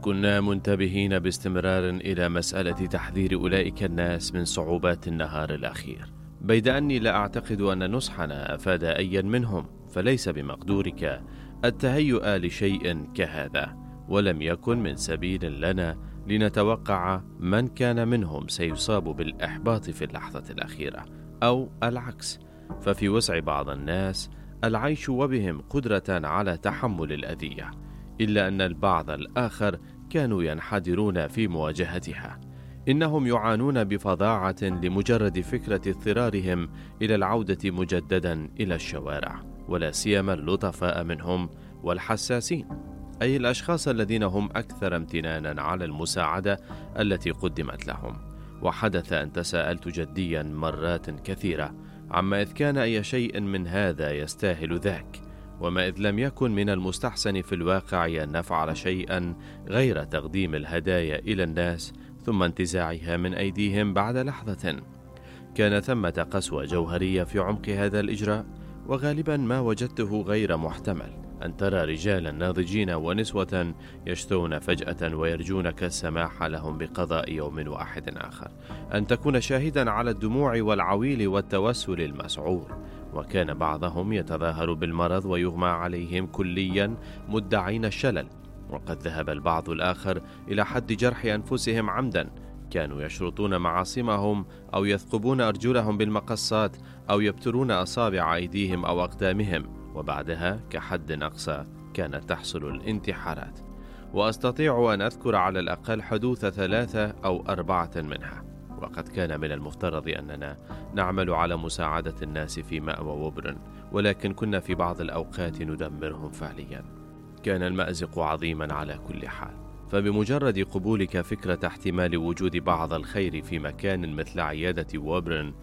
كنا منتبهين باستمرار إلى مسألة تحذير أولئك الناس من صعوبات النهار الأخير. بيد أني لا أعتقد أن نصحنا أفاد ايا منهم فليس بمقدورك. التهيؤ لشيء كهذا ولم يكن من سبيل لنا لنتوقع من كان منهم سيصاب بالإحباط في اللحظة الأخيرة أو العكس. ففي وسع بعض الناس العيش وبهم قدرة على تحمل الأذية. إلا أن البعض الآخر كانوا ينحدرون في مواجهتها. إنهم يعانون بفظاعة لمجرد فكرة اضطرارهم إلى العودة مجددا إلى الشوارع ولا سيما اللطفاء منهم والحساسين. أي الأشخاص الذين هم أكثر امتنانا على المساعدة التي قدمت لهم. وحدث أن تساءلت جديا مرات كثيرة عما إذ كان أي شيء من هذا يستاهل ذاك. وما إذ لم يكن من المستحسن في الواقع أن نفعل شيئا غير تقديم الهدايا إلى الناس ثم انتزاعها من أيديهم بعد لحظة. كان ثمة قسوة جوهرية في عمق هذا الإجراء وغالبا ما وجدته غير محتمل أن ترى رجالا ناضجين ونسوة يشتون فجأة ويرجونك السماح لهم بقضاء يوم واحد آخر. أن تكون شاهدا على الدموع والعويل والتوسل المسعور. وكان بعضهم يتظاهر بالمرض ويغمى عليهم كليا مدعين الشلل. وقد ذهب البعض الآخر إلى حد جرح أنفسهم عمدا. كانوا يشرطون معاصمهم أو يثقبون أرجلهم بالمقصات أو يبترون أصابع أيديهم أو أقدامهم. وبعدها كحد أقصى كانت تحصل الانتحارات. وأستطيع أن أذكر على الأقل حدوث ثلاثة أو أربعة منها. وقد كان من المفترض أننا نعمل على مساعدة الناس في مأوى وبرن ولكن كنا في بعض الأوقات ندمرهم فعليا. كان المأزق عظيما على كل حال. فبمجرد قبولك فكرة احتمال وجود بعض الخير في مكان مثل عيادة ووبرن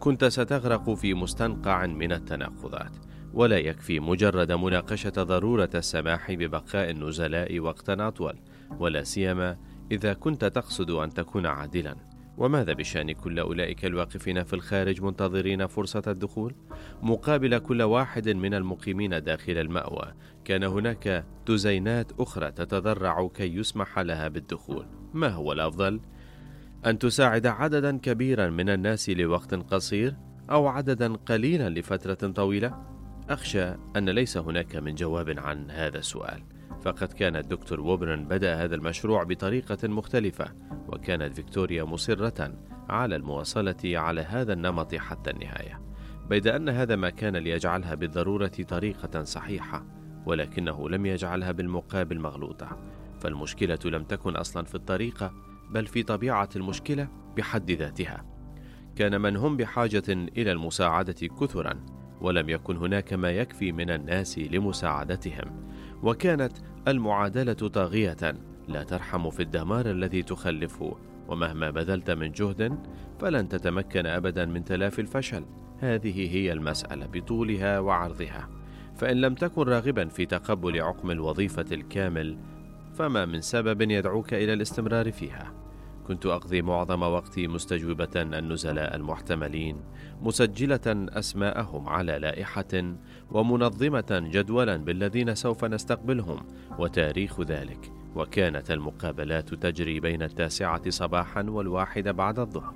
كنت ستغرق في مستنقع من التناقضات. ولا يكفي مجرد مناقشة ضرورة السماح ببقاء النزلاء وقتا أطول ولا سيما إذا كنت تقصد أن تكون عادلا. وماذا بشأن كل أولئك الواقفين في الخارج منتظرين فرصة الدخول؟ مقابل كل واحد من المقيمين داخل المأوى، كان هناك دزينات أخرى تتضرع كي يسمح لها بالدخول. ما هو الأفضل؟ أن تساعد عددا كبيرا من الناس لوقت قصير أو عددا قليلا لفترة طويلة؟ أخشى أن ليس هناك من جواب عن هذا السؤال. فقد كان الدكتور ووبرن بدأ هذا المشروع بطريقة مختلفة وكانت فيكتوريا مصرة على المواصلة على هذا النمط حتى النهاية. بيد أن هذا ما كان ليجعلها بالضرورة طريقة صحيحة ولكنه لم يجعلها بالمقابل مغلوطة. فالمشكلة لم تكن أصلا في الطريقة بل في طبيعة المشكلة بحد ذاتها. كان من هم بحاجة إلى المساعدة كثرا ولم يكن هناك ما يكفي من الناس لمساعدتهم. وكانت المعادلة طاغية. لا ترحم في الدمار الذي تخلفه ومهما بذلت من جهد فلن تتمكن ابدا من تلافي الفشل. هذه هي المسألة بطولها وعرضها. فإن لم تكن راغبا في تقبل عقم الوظيفة الكامل فما من سبب يدعوك إلى الاستمرار فيها. كنت أقضي معظم وقتي مستجوبة النزلاء المحتملين مسجلة أسماءهم على لائحة ومنظمة جدولا بالذين سوف نستقبلهم وتاريخ ذلك. وكانت المقابلات تجري بين التاسعة صباحا والواحدة بعد الظهر.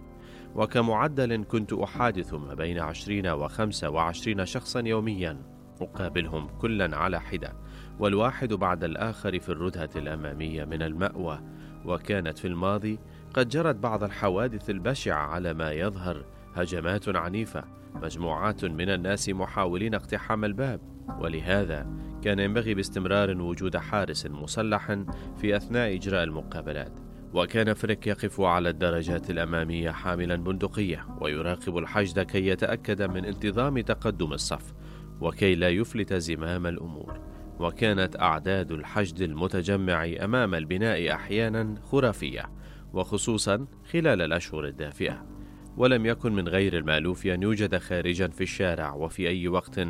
وكمعدل كنت أحادث ما بين عشرين وخمسة وعشرين شخصا يوميا أقابلهم كلا على حدة والواحد بعد الآخر في الردهة الأمامية من المأوى. وكانت في الماضي قد جرت بعض الحوادث البشعة على ما يظهر هجمات عنيفة مجموعات من الناس محاولين اقتحام الباب ولهذا كان ينبغي باستمرار وجود حارس مسلح في أثناء إجراء المقابلات. وكان فريك يقف على الدرجات الأمامية حاملا بندقية ويراقب الحشد كي يتأكد من انتظام تقدم الصف وكي لا يفلت زمام الأمور. وكانت أعداد الحشد المتجمع أمام البناء أحيانا خرافية وخصوصا خلال الأشهر الدافئة. ولم يكن من غير المألوف أن يوجد خارجا في الشارع وفي أي وقت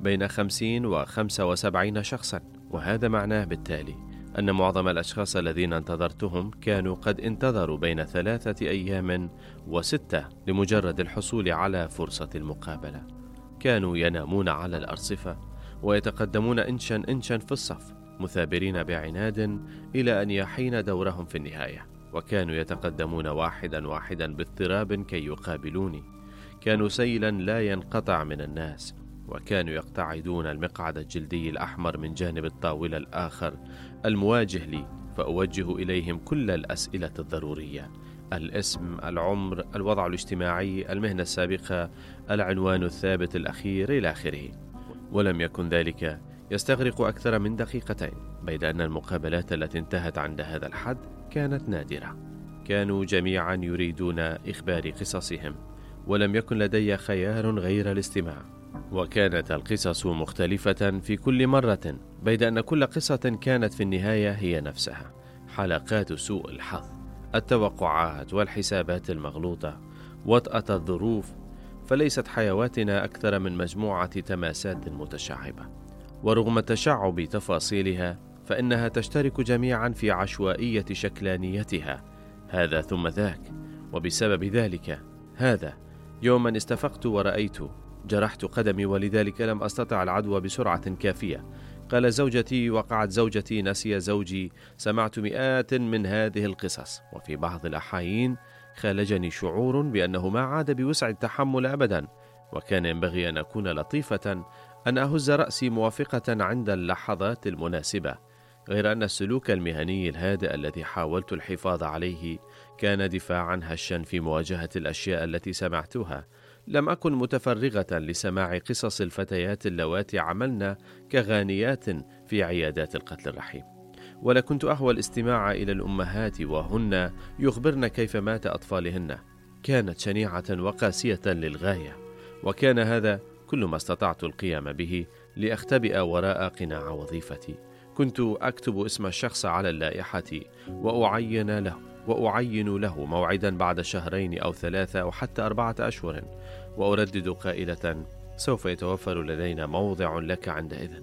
بين خمسين وخمسة وسبعين شخصا. وهذا معناه بالتالي أن معظم الأشخاص الذين انتظرتهم كانوا قد انتظروا بين ثلاثة أيام وستة لمجرد الحصول على فرصة المقابلة. كانوا ينامون على الأرصفة ويتقدمون إنشا إنشا في الصف مثابرين بعناد إلى أن يحين دورهم في النهاية. وكانوا يتقدمون واحدا واحدا باضطراب كي يقابلوني كانوا سيلا لا ينقطع من الناس وكانوا يقتعدون المقعد الجلدي الأحمر من جانب الطاولة الآخر المواجه لي فأوجه إليهم كل الأسئلة الضرورية الاسم، العمر، الوضع الاجتماعي، المهنة السابقة، العنوان الثابت الأخير إلى آخره. ولم يكن ذلك يستغرق أكثر من دقيقتين، بيد أن المقابلات التي انتهت عند هذا الحد كانت نادرة. كانوا جميعا يريدون إخبار قصصهم، ولم يكن لدي خيار غير الاستماع. وكانت القصص مختلفة في كل مرة، بيد أن كل قصة كانت في النهاية هي نفسها، حلقات سوء الحظ. التوقعات والحسابات المغلوطة وطأة الظروف فليست حيواتنا أكثر من مجموعة تماسات متشعبة ورغم تشعب تفاصيلها فإنها تشترك جميعا في عشوائية شكلانيتها. هذا ثم ذاك وبسبب ذلك هذا يوما استفقت ورأيت جرحت قدمي ولذلك لم أستطع العدوى بسرعة كافية. قال زوجتي وقعت زوجتي نسي زوجي سمعت مئات من هذه القصص. وفي بعض الأحايين خالجني شعور بأنه ما عاد بوسع التحمل أبدا. وكان ينبغي أن أكون لطيفة أن أهز رأسي موافقة عند اللحظات المناسبة. غير أن السلوك المهني الهادئ الذي حاولت الحفاظ عليه كان دفاعا هشا في مواجهة الأشياء التي سمعتها لم أكن متفرغة لسماع قصص الفتيات اللواتي عملن كغانيات في عيادات القتل الرحيم. ولا كنت أهوى الاستماع إلى الأمهات وهن يخبرن كيف مات أطفالهن. كانت شنيعة وقاسية للغاية. وكان هذا كل ما استطعت القيام به لأختبئ وراء قناع وظيفتي. كنت أكتب اسم الشخص على اللائحة وأعين له وأعين له موعدا بعد شهرين أو ثلاثة أو حتى أربعة أشهر وأردد قائلة سوف يتوفر لدينا موضع لك عندئذ.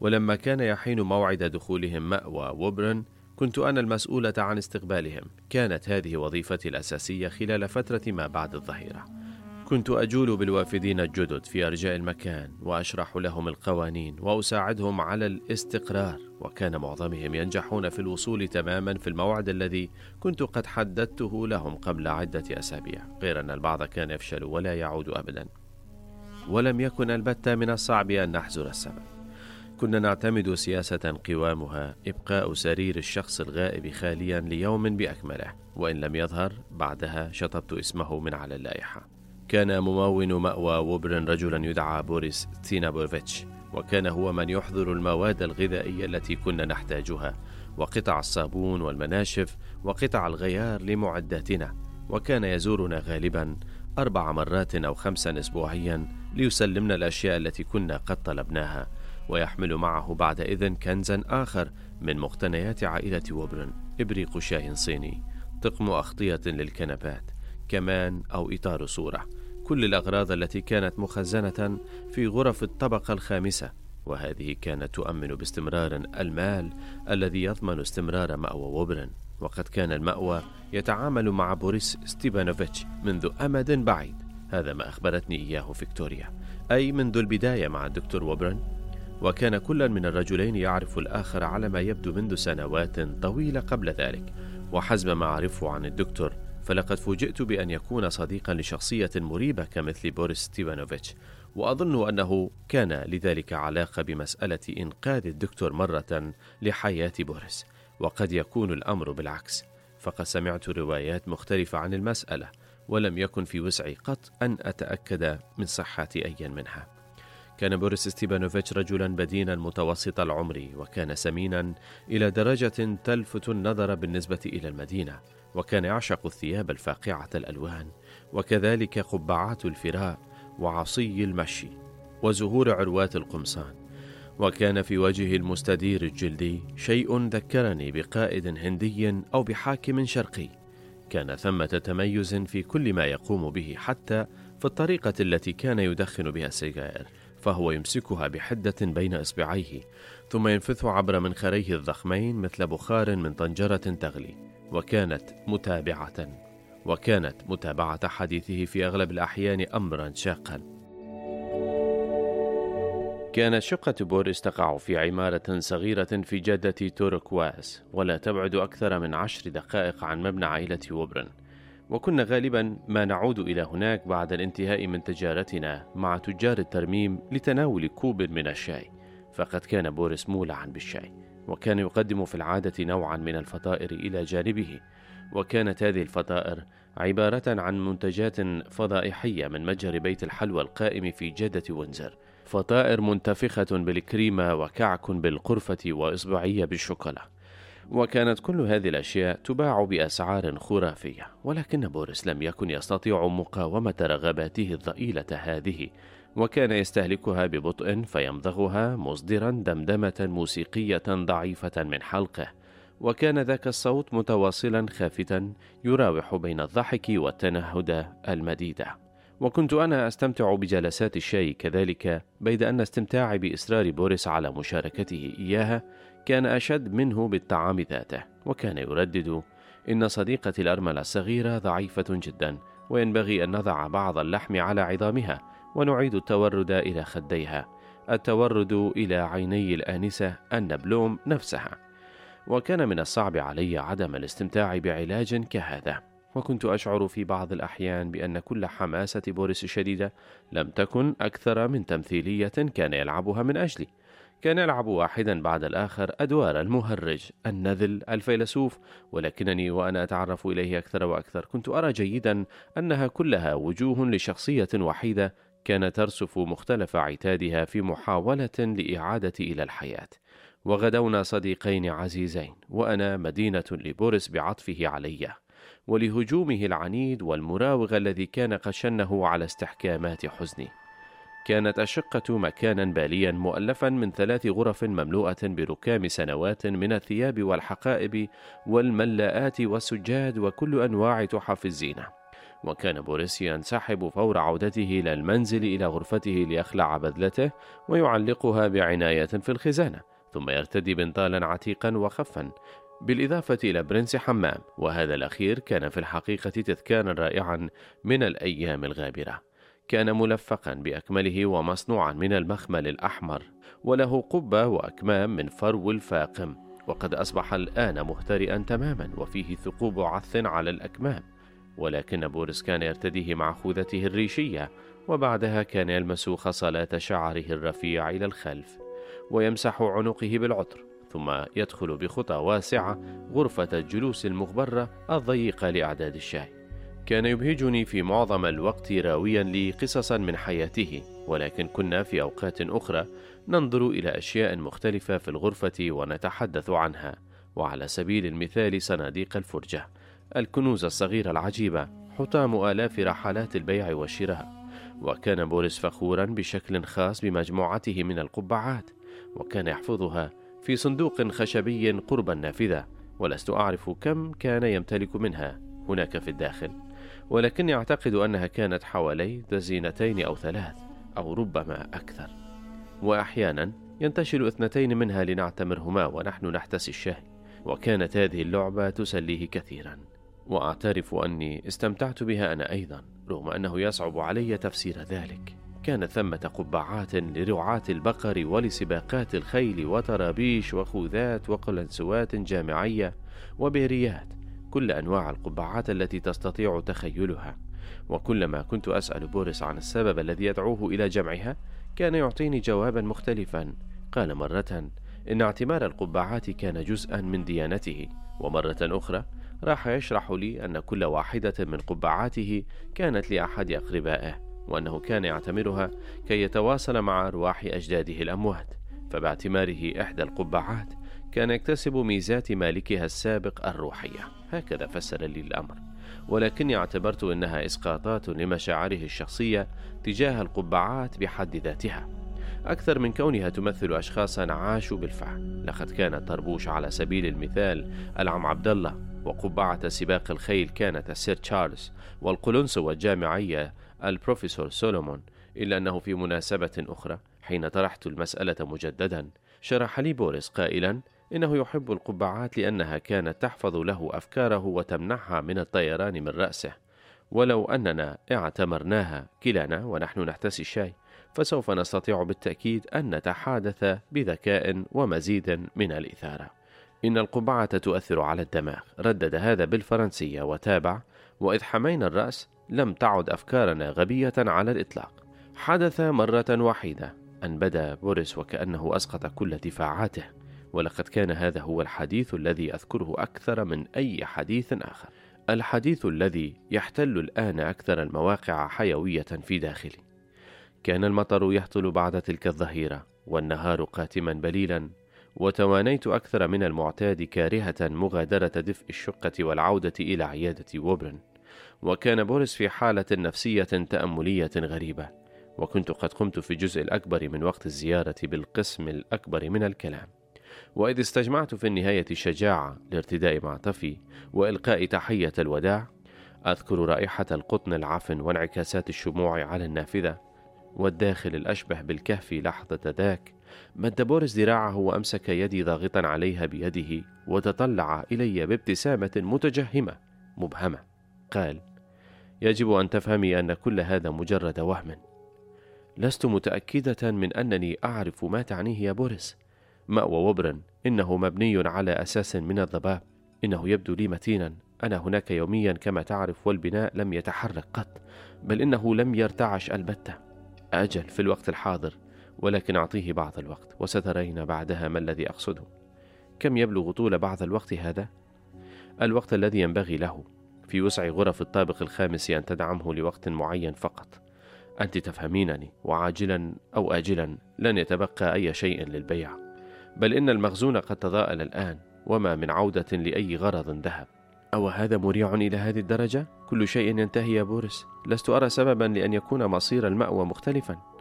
ولما كان يحين موعد دخولهم مأوى وبرن كنت أنا المسؤولة عن استقبالهم. كانت هذه وظيفتي الأساسية خلال فترة ما بعد الظهيرة. كنت أجول بالوافدين الجدد في أرجاء المكان وأشرح لهم القوانين وأساعدهم على الاستقرار. وكان معظمهم ينجحون في الوصول تماما في الموعد الذي كنت قد حددته لهم قبل عدة أسابيع غير أن البعض كان يفشل ولا يعود أبدا. ولم يكن البتة من الصعب أن نحزر السبب. كنا نعتمد سياسة قوامها إبقاء سرير الشخص الغائب خاليا ليوم بأكمله وإن لم يظهر بعدها شطبت اسمه من على اللائحة. كان ممون مأوى وبرن رجلا يدعى بوريس تينابوفيتش وكان هو من يحضر المواد الغذائية التي كنا نحتاجها وقطع الصابون والمناشف وقطع الغيار لمعداتنا وكان يزورنا غالبا أربع مرات أو خمسا أسبوعيا ليسلمنا الأشياء التي كنا قد طلبناها ويحمل معه بعد إذن كنزا آخر من مقتنيات عائلة وبرن إبريق شاي صيني طقم أغطية للكنبات. كمان أو إطار صورة. كل الأغراض التي كانت مخزنة في غرف الطبقة الخامسة وهذه كانت تؤمن باستمرار المال الذي يضمن استمرار مأوى ووبرن وقد كان المأوى يتعامل مع بوريس ستيبانوفيتش منذ أمد بعيد. هذا ما أخبرتني إياه فيكتوريا. أي منذ البداية مع الدكتور ووبرن وكان كل من الرجلين يعرف الآخر على ما يبدو منذ سنوات طويلة قبل ذلك. وحسب ما أعرفه عن الدكتور فلقد فوجئت بأن يكون صديقا لشخصية مريبة كمثل بوريس ستيفانوفيتش وأظن أنه كان لذلك علاقة بمسألة إنقاذ الدكتور مرة لحياة بوريس وقد يكون الأمر بالعكس. فقد سمعت روايات مختلفة عن المسألة ولم يكن في وسعي قط أن أتأكد من صحة أي منها. كان بوريس ستيفانوفيتش رجلا بدينا متوسط العمر وكان سمينا إلى درجة تلفت النظر بالنسبة إلى المدينة. وكان يعشق الثياب الفاقعة الألوان وكذلك قبعات الفراء وعصي المشي وزهور عروات القمصان. وكان في وجهه المستدير الجلدي شيء ذكرني بقائد هندي أو بحاكم شرقي. كان ثمة تميز في كل ما يقوم به حتى في الطريقة التي كان يدخن بها السجائر فهو يمسكها بحدة بين إصبعيه ثم ينفث عبر منخريه الضخمين مثل بخار من طنجرة تغلي. وكانت متابعة وكانت متابعة حديثه في أغلب الأحيان أمرا شاقا. كانت شقة بوريس تقع في عمارة صغيرة في جادة توركواس ولا تبعد أكثر من عشر دقائق عن مبنى عائلة ووبرن وكنا غالبا ما نعود إلى هناك بعد الانتهاء من تجارتنا مع تجار الترميم لتناول كوب من الشاي فقد كان بوريس مولعا بالشاي. وكان يقدم في العادة نوعا من الفطائر إلى جانبه وكانت هذه الفطائر عبارة عن منتجات فضائحية من متجر بيت الحلوى القائم في جادة وينزر. فطائر منتفخة بالكريمة وكعك بالقرفة وإصبعية بالشوكولا. وكانت كل هذه الأشياء تباع بأسعار خرافية ولكن بوريس لم يكن يستطيع مقاومة رغباته الضئيلة هذه وكان يستهلكها ببطء فيمضغها مصدرا دمدمة موسيقية ضعيفة من حلقه وكان ذاك الصوت متواصلا خافتا يراوح بين الضحك والتنهد المديده وكنت أنا أستمتع بجلسات الشاي كذلك بيد أن استمتاعي بإصرار بوريس على مشاركته إياها كان أشد منه بالطعام ذاته. وكان يردد إن صديقتي الأرملة الصغيرة ضعيفة جدا وينبغي أن نضع بعض اللحم على عظامها ونعيد التورد إلى خديها. التورد إلى عيني الآنسة النبلوم نفسها. وكان من الصعب علي عدم الاستمتاع بعلاج كهذا. وكنت أشعر في بعض الأحيان بأن كل حماسة بوريس الشديدة لم تكن أكثر من تمثيلية كان يلعبها من أجلي. كان يلعب واحدا بعد الآخر أدوار المهرج النذل الفيلسوف. ولكنني وأنا أتعرف إليه أكثر وأكثر كنت أرى جيدا أنها كلها وجوه لشخصية وحيدة كان ترسف مختلف عتادها في محاولة لإعادة إلى الحياة. وغدونا صديقين عزيزين وأنا مدينة لبوريس بعطفه علي ولهجومه العنيد والمراوغ الذي كان قد شنه على استحكامات حزني. كانت الشقة مكانا باليا مؤلفا من ثلاث غرف مملوءة بركام سنوات من الثياب والحقائب والملاءات والسجاد وكل أنواع تحف الزينة وكان بوريس ينسحب فور عودته إلى المنزل إلى غرفته ليخلع بذلته ويعلقها بعناية في الخزانة ثم يرتدي بنطالا عتيقا وخفا بالإضافة إلى برنس حمام وهذا الأخير كان في الحقيقة تذكارا رائعا من الأيام الغابرة. كان ملفقا بأكمله ومصنوعا من المخمل الأحمر وله قبة وأكمام من فرو الفاقم وقد أصبح الآن مهترئا تماما وفيه ثقوب عث على الأكمام. ولكن بورس كان يرتديه مع خوذته الريشية وبعدها كان يلمس خصلات شعره الرفيع إلى الخلف ويمسح عنقه بالعطر ثم يدخل بخطى واسعة غرفة الجلوس المغبرة الضيقة لأعداد الشاي. كان يبهجني في معظم الوقت راويا لي قصصا من حياته ولكن كنا في أوقات أخرى ننظر إلى أشياء مختلفة في الغرفة ونتحدث عنها وعلى سبيل المثال صناديق الفرجة. الكنوز الصغيرة العجيبة حطام آلاف رحلات البيع والشراء. وكان بوريس فخورا بشكل خاص بمجموعته من القبعات وكان يحفظها في صندوق خشبي قرب النافذة. ولست أعرف كم كان يمتلك منها هناك في الداخل. ولكني أعتقد أنها كانت حوالي دزينتين أو ثلاث أو ربما أكثر. وأحيانا ينتشل اثنتين منها لنعتمرهما ونحن نحتسي الشاي. وكانت هذه اللعبة تسليه كثيرا. وأعترف أني استمتعت بها أنا أيضا رغم أنه يصعب علي تفسير ذلك. كان ثمة قبعات لرعاة البقر ولسباقات الخيل وطرابيش وخوذات وقلنسوات جامعية وبيريات كل أنواع القبعات التي تستطيع تخيلها. وكلما كنت أسأل بوريس عن السبب الذي يدعوه إلى جمعها كان يعطيني جوابا مختلفا. قال مرة إن اعتمار القبعات كان جزءا من ديانته. ومرة أخرى راح يشرح لي أن كل واحدة من قبعاته كانت لأحد أقربائه وأنه كان يعتمرها كي يتواصل مع أرواح أجداده الأموات. فباعتماره إحدى القبعات كان يكتسب ميزات مالكها السابق الروحية. هكذا فسر لي الأمر. ولكني اعتبرت أنها إسقاطات لمشاعره الشخصية تجاه القبعات بحد ذاتها. أكثر من كونها تمثل أشخاصا عاشوا بالفعل لقد كان طربوش على سبيل المثال العم عبد الله. وقبعة سباق الخيل كانت السير تشارلز والقلنسوة الجامعية البروفيسور سولومون إلا أنه في مناسبة أخرى حين طرحت المسألة مجددا شرح لي بوريس قائلا إنه يحب القبعات لأنها كانت تحفظ له أفكاره وتمنعها من الطيران من رأسه ولو أننا اعتمرناها كلانا ونحن نحتسي الشاي فسوف نستطيع بالتأكيد أن نتحادث بذكاء ومزيد من الإثارة. إن القبعة تؤثر على الدماغ، ردد هذا بالفرنسية وتابع: وإذ حمينا الرأس لم تعد أفكارنا غبية على الإطلاق. حدث مرة واحدة أن بدا بوريس وكأنه أسقط كل دفاعاته، ولقد كان هذا هو الحديث الذي أذكره أكثر من أي حديث آخر. الحديث الذي يحتل الآن أكثر المواقع حيوية في داخلي. كان المطر يهطل بعد تلك الظهيرة، والنهار قاتما بليلا، وتوانيت أكثر من المعتاد كارهة مغادرة دفء الشقة والعودة إلى عيادة ووبرن. وكان بوريس في حالة نفسية تأملية غريبة، وكنت قد قمت في الجزء الأكبر من وقت الزيارة بالقسم الأكبر من الكلام. وإذ استجمعت في النهاية شجاعة لارتداء معطفي وإلقاء تحية الوداع أذكر رائحة القطن العفن وانعكاسات الشموع على النافذة والداخل الأشبه بالكهف لحظة ذاك مد بوريس ذراعه وأمسك يدي ضاغطا عليها بيده وتطلع إلي بابتسامة متجهمة مبهمة. قال يجب أن تفهمي أن كل هذا مجرد وهم. لست متأكدة من أنني أعرف ما تعنيه يا بوريس مأوى وبرن إنه مبني على أساس من الضباب. إنه يبدو لي متينا. أنا هناك يوميا كما تعرف والبناء لم يتحرك قط بل إنه لم يرتعش البتة. أجل في الوقت الحاضر. ولكن أعطيه بعض الوقت وسترين بعدها ما الذي أقصده. كم يبلغ طول بعض الوقت هذا؟ الوقت الذي ينبغي له في وسع غرف الطابق الخامس أن تدعمه لوقت معين فقط. أنت تفهمينني وعاجلا أو آجلا لن يتبقى أي شيء للبيع. بل إن المخزون قد تضاءل الآن وما من عودة لأي غرض ذهب. أو هذا مريع إلى هذه الدرجة؟ كل شيء ينتهي يا بوريس. لست أرى سببا لأن يكون مصير المأوى مختلفا.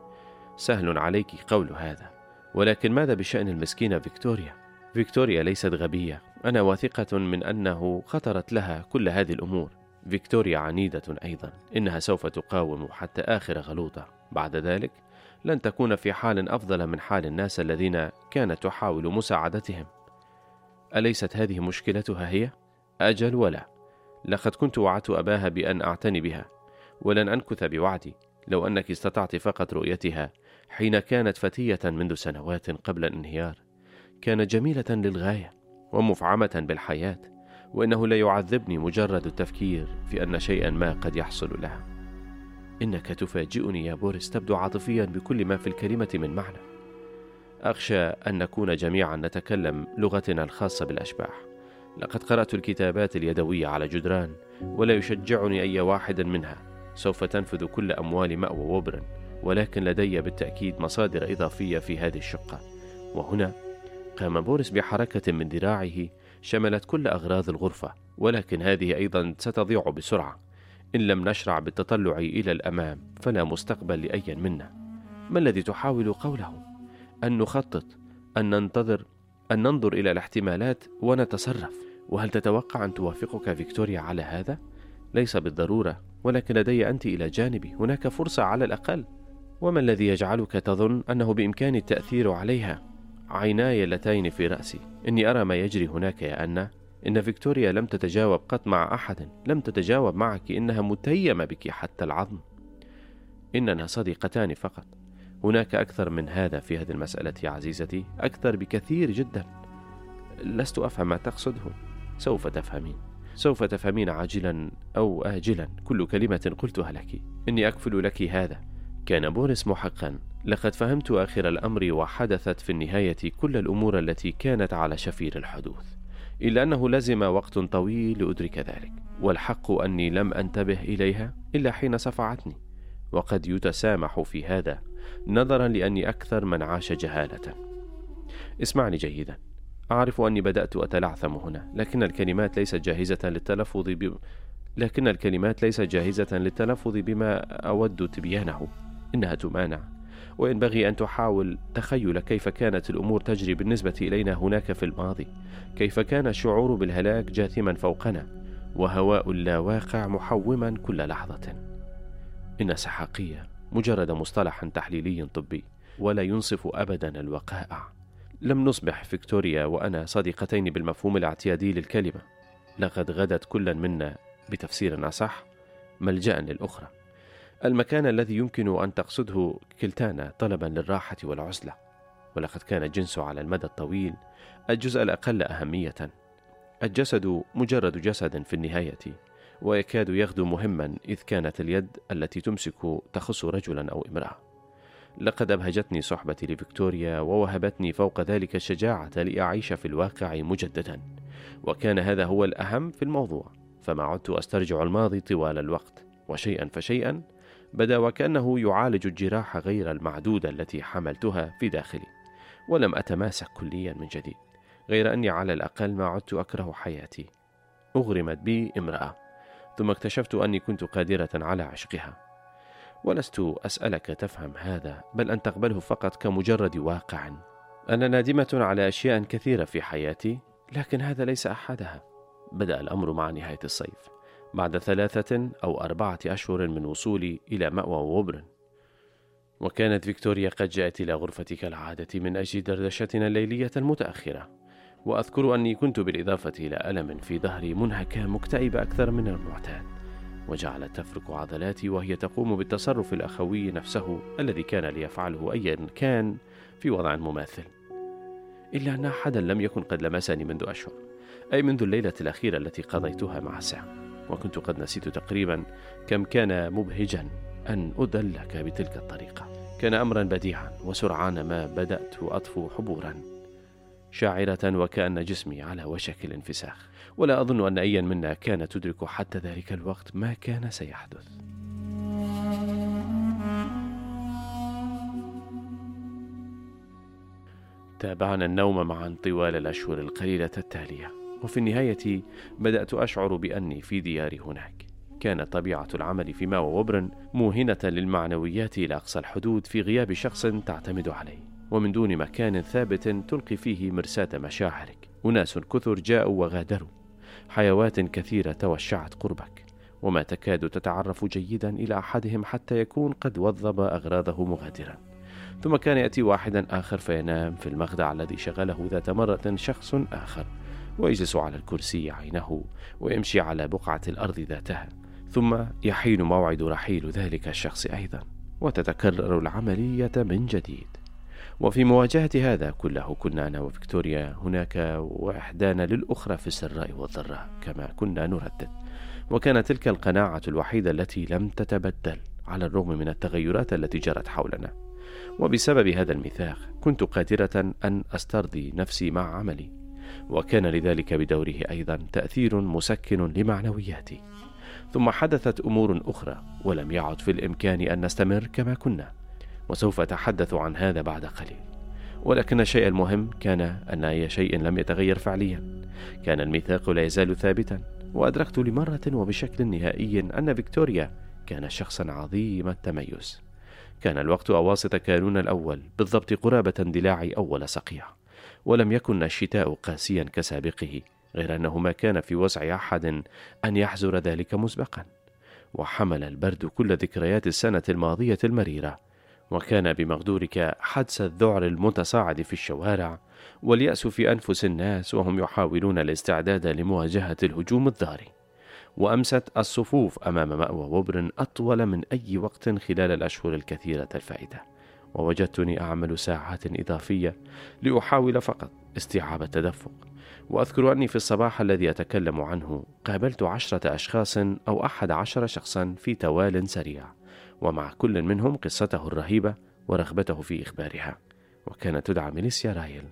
سهل عليك قول هذا. ولكن ماذا بشأن المسكينة فيكتوريا؟ فيكتوريا ليست غبية. أنا واثقة من أنه خطرت لها كل هذه الأمور. فيكتوريا عنيدة أيضا. إنها سوف تقاوم حتى آخر غلوطة. بعد ذلك لن تكون في حال أفضل من حال الناس الذين كانت تحاول مساعدتهم. أليست هذه مشكلتها هي؟ أجل ولا. لقد كنت وعدت أباها بأن أعتني بها. ولن أنكث بوعدي. لو أنك استطعت فقط رؤيتها حين كانت فتية منذ سنوات قبل الانهيار كانت جميلة للغاية ومفعمة بالحياة وإنه لا يعذبني مجرد التفكير في أن شيئا ما قد يحصل لها. إنك تفاجئني يا بوريس تبدو عاطفيا بكل ما في الكلمة من معنى. أخشى أن نكون جميعا نتكلم لغتنا الخاصة بالأشباح. لقد قرأت الكتابات اليدوية على جدران ولا يشجعني أي واحد منها. سوف تنفذ كل أموال مأوى ووبرن ولكن لدي بالتأكيد مصادر إضافية في هذه الشقة. وهنا قام بوريس بحركة من ذراعه شملت كل أغراض الغرفة ولكن هذه أيضا ستضيع بسرعة. إن لم نشرع بالتطلع إلى الأمام فلا مستقبل لأي منا. ما الذي تحاول قوله؟ أن نخطط أن ننتظر أن ننظر إلى الاحتمالات ونتصرف. وهل تتوقع أن توافقك فيكتوريا على هذا؟ ليس بالضرورة ولكن لدي أنت إلى جانبي. هناك فرصة على الأقل. وما الذي يجعلك تظن أنه بإمكاني التأثير عليها؟ عيناي اللتين في رأسي. إني أرى ما يجري هناك يا أنا. إن فيكتوريا لم تتجاوب قط مع أحد. لم تتجاوب معك. إنها متيمة بك حتى العظم. إننا صديقتان فقط. هناك أكثر من هذا في هذه المسألة يا عزيزتي. أكثر بكثير جدا. لست أفهم ما تقصده. سوف تفهمين. سوف تفهمين عاجلا أو آجلا. كل كلمة قلتها لك. إني أكفل لك هذا. كان بوريس محقا. لقد فهمت آخر الأمر وحدثت في النهاية كل الأمور التي كانت على شفير الحدوث إلا أنه لزم وقت طويل لأدرك ذلك والحق أني لم أنتبه إليها إلا حين صفعتني. وقد يتسامح في هذا نظرا لأني أكثر من عاش جهالة. اسمعني جيدا أعرف أني بدأت أتلعثم هنا لكن الكلمات ليست جاهزة للتلفظ ب... لكن الكلمات ليست جاهزة للتلفظ بما أود تبيانه. إنها تمانع. وينبغي أن تحاول تخيل كيف كانت الأمور تجري بالنسبة إلينا هناك في الماضي كيف كان الشعور بالهلاك جاثما فوقنا وهواء اللاواقع محوما كل لحظة. إن سحاقية مجرد مصطلح تحليلي طبي ولا ينصف أبدا الوقائع. لم نصبح فيكتوريا وأنا صديقتين بالمفهوم الاعتيادي للكلمة. لقد غدت كل منا بتفسير أصح ملجأ للأخرى. المكان الذي يمكن أن تقصده كلتانا طلبا للراحة والعزلة. ولقد كان الجنس على المدى الطويل الجزء الأقل أهمية. الجسد مجرد جسد في النهاية ويكاد يغدو مهما إذ كانت اليد التي تمسك تخص رجلا أو امرأة. لقد أبهجتني صحبتي لفيكتوريا ووهبتني فوق ذلك الشجاعة لأعيش في الواقع مجددا. وكان هذا هو الأهم في الموضوع فما عدت أسترجع الماضي طوال الوقت. وشيئا فشيئا بدا وكأنه يعالج الجراح غير المعدودة التي حملتها في داخلي ولم أتماسك كليا من جديد غير أني على الأقل ما عدت أكره حياتي. أغرمت بي امرأة ثم اكتشفت أني كنت قادرة على عشقها. ولست أسألك تفهم هذا بل أن تقبله فقط كمجرد واقع. أنا نادمة على أشياء كثيرة في حياتي لكن هذا ليس أحدها. بدأ الأمر مع نهاية الصيف. بعد ثلاثة أو أربعة أشهر من وصولي إلى مأوى ووبرن وكانت فيكتوريا قد جاءت إلى غرفتي كالعادة من أجل دردشتنا الليلية المتأخرة. وأذكر أني كنت بالإضافة إلى ألم في ظهري منهكة مكتئبة أكثر من المعتاد وجعلت تفرك عضلاتي وهي تقوم بالتصرف الأخوي نفسه الذي كان ليفعله أيا كان في وضع مماثل. إلا أن أحدا لم يكن قد لمسني منذ أشهر أي منذ الليلة الأخيرة التي قضيتها مع سام. وكنت قد نسيت تقريبا كم كان مبهجا أن أدلك بتلك الطريقة. كان أمرا بديعا وسرعان ما بدأت أطفو حبورا شاعرة وكأن جسمي على وشك الانفساخ. ولا أظن أن أيا منا كان تدرك حتى ذلك الوقت ما كان سيحدث. تابعنا النوم معا طوال الأشهر القليلة التالية. وفي النهاية بدأت أشعر بأني في دياري هناك. كانت طبيعة العمل في ماو وبرن موهنة للمعنويات إلى أقصى الحدود في غياب شخص تعتمد عليه. ومن دون مكان ثابت تلقي فيه مرساة مشاعرك. أناس كثر جاءوا وغادروا. حيوات كثيرة توشعت قربك. وما تكاد تتعرف جيدا إلى أحدهم حتى يكون قد وظب أغراضه مغادرا. ثم كان يأتي واحدا آخر فينام في المخدع الذي شغله ذات مرة شخص آخر. ويجلس على الكرسي عينه ويمشي على بقعة الأرض ذاتها ثم يحين موعد رحيل ذلك الشخص أيضا وتتكرر العملية من جديد. وفي مواجهة هذا كله كنا أنا وفيكتوريا هناك وإحدانا للأخرى في السراء والضراء كما كنا نردد. وكانت تلك القناعة الوحيدة التي لم تتبدل على الرغم من التغيرات التي جرت حولنا. وبسبب هذا الميثاق كنت قادرة أن أسترضي نفسي مع عملي. وكان لذلك بدوره أيضا تأثير مسكن لمعنوياتي ثم حدثت أمور أخرى ولم يعد في الإمكان أن نستمر كما كنا وسوف أتحدث عن هذا بعد قليل. ولكن الشيء المهم كان أن أي شيء لم يتغير فعليا. كان الميثاق لا يزال ثابتا وأدركت لمرة وبشكل نهائي أن فيكتوريا كان شخصا عظيم التميز. كان الوقت أواسط كانون الأول بالضبط قرابة اندلاع أول صقيع. ولم يكن الشتاء قاسيا كسابقه غير أنه ما كان في وسع أحد أن يحزر ذلك مسبقا. وحمل البرد كل ذكريات السنة الماضية المريرة. وكان بمقدورك حدس الذعر المتصاعد في الشوارع واليأس في أنفس الناس وهم يحاولون الاستعداد لمواجهة الهجوم الضاري وأمست الصفوف أمام مأوى وبر أطول من أي وقت خلال الأشهر الكثيرة الفائدة ووجدتني أعمل ساعات إضافية لأحاول فقط استيعاب التدفق. وأذكر أني في الصباح الذي أتكلم عنه قابلت عشرة أشخاص أو أحد عشر شخصا في توال سريع ومع كل منهم قصته الرهيبة ورغبته في إخبارها. وكانت تدعى ميليسيا رايل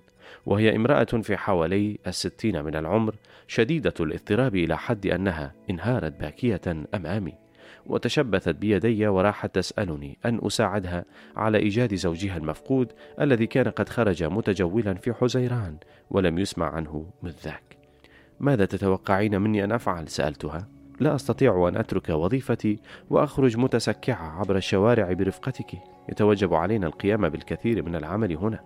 وهي امرأة في حوالي الستين من العمر شديدة الاضطراب إلى حد أنها انهارت باكية أمامي. وتشبثت بيدي وراحت تسألني أن أساعدها على إيجاد زوجها المفقود الذي كان قد خرج متجولا في حزيران ولم يسمع عنه من ذاك. ماذا تتوقعين مني أن أفعل؟ سألتها. لا أستطيع أن أترك وظيفتي وأخرج متسكعة عبر الشوارع برفقتك. يتوجب علينا القيام بالكثير من العمل هنا.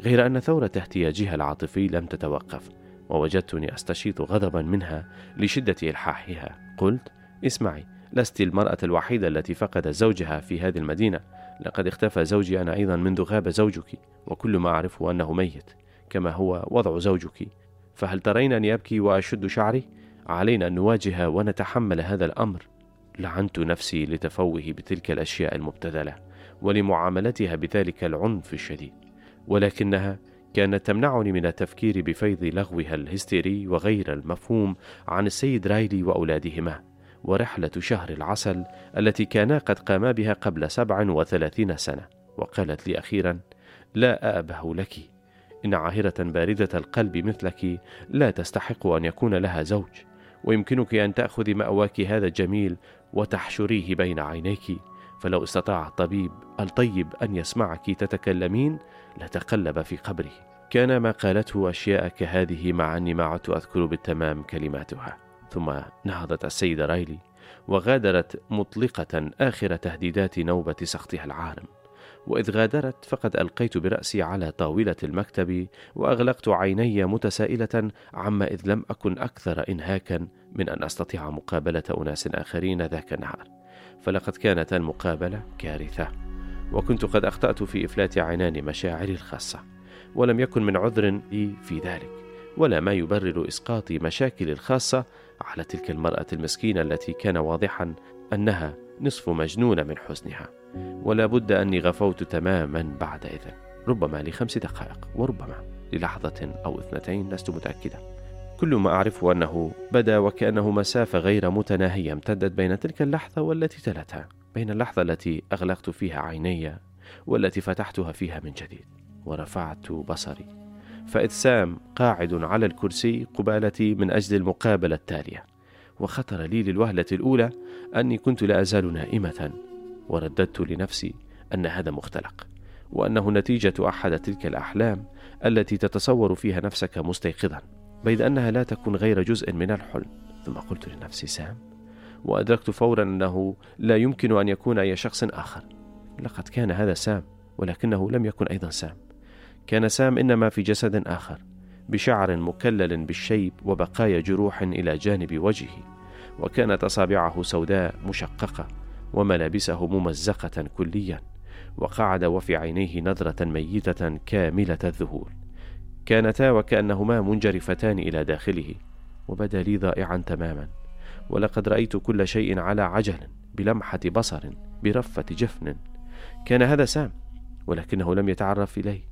غير أن ثورة احتياجها العاطفي لم تتوقف ووجدتني أستشيط غضبا منها لشدة إلحاحها. قلت اسمعي لست المرأة الوحيدة التي فقدت زوجها في هذه المدينة. لقد اختفى زوجي أنا أيضا منذ غاب زوجك وكل ما أعرفه أنه ميت كما هو وضع زوجك. فهل ترين أن يبكي وأشد شعري؟ علينا أن نواجه ونتحمل هذا الأمر. لعنت نفسي لتفوه بتلك الأشياء المبتذلة ولمعاملتها بذلك العنف الشديد. ولكنها كانت تمنعني من التفكير بفيض لغوها الهستيري وغير المفهوم عن السيد رايلي وأولادهما. ورحلة شهر العسل التي كانا قد قاما بها قبل سبع وثلاثين سنة. وقالت لي أخيرا لا ابه لك. إن عاهرة باردة القلب مثلك لا تستحق أن يكون لها زوج. ويمكنك أن تاخذي مأواك هذا الجميل وتحشريه بين عينيك. فلو استطاع الطبيب الطيب أن يسمعك تتكلمين لتقلب في قبره. كان ما قالته أشياء كهذه مع اني ما عدت أذكر بالتمام كلماتها. ثم نهضت السيدة رايلي وغادرت مطلقة آخر تهديدات نوبة سخطها العارم. وإذ غادرت فقد ألقيت برأسي على طاولة المكتب وأغلقت عيني متسائلة عما إذ لم أكن أكثر إنهاكا من أن أستطيع مقابلة أناس آخرين ذاك النهار. فلقد كانت المقابلة كارثة. وكنت قد أخطأت في إفلات عنان مشاعري الخاصة. ولم يكن من عذر لي في ذلك. ولا ما يبرر إسقاط مشاكلي الخاصة على تلك المرأة المسكينة التي كان واضحا أنها نصف مجنونة من حزنها ولا بد أني غفوت تماما بعد إذن. ربما لخمس دقائق وربما للحظة أو اثنتين لست متاكدا كل ما اعرفه أنه بدا وكأنه مسافه غير متناهيه امتدت بين تلك اللحظة والتي تلتها بين اللحظة التي أغلقت فيها عيني والتي فتحتها فيها من جديد. ورفعت بصري. فإذ سام قاعد على الكرسي قبالتي من أجل المقابلة التالية. وخطر لي للوهلة الأولى أني كنت لا أزال نائمة ورددت لنفسي أن هذا مختلق وأنه نتيجة أحد تلك الأحلام التي تتصور فيها نفسك مستيقظا بيد أنها لا تكون غير جزء من الحلم. ثم قلت لنفسي سام وأدركت فورا أنه لا يمكن أن يكون أي شخص آخر. لقد كان هذا سام ولكنه لم يكن أيضا سام. كان سام إنما في جسد آخر بشعر مكلل بالشيب وبقايا جروح إلى جانب وجهه وكانت أصابعه سوداء مشققة وملابسه ممزقة كليا وقعد وفي عينيه نظرة ميتة كاملة الذهول. كانتا وكأنهما منجرفتان إلى داخله وبدا لي ضائعا تماما. ولقد رأيت كل شيء على عجل بلمحة بصر برفة جفن. كان هذا سام ولكنه لم يتعرف إلي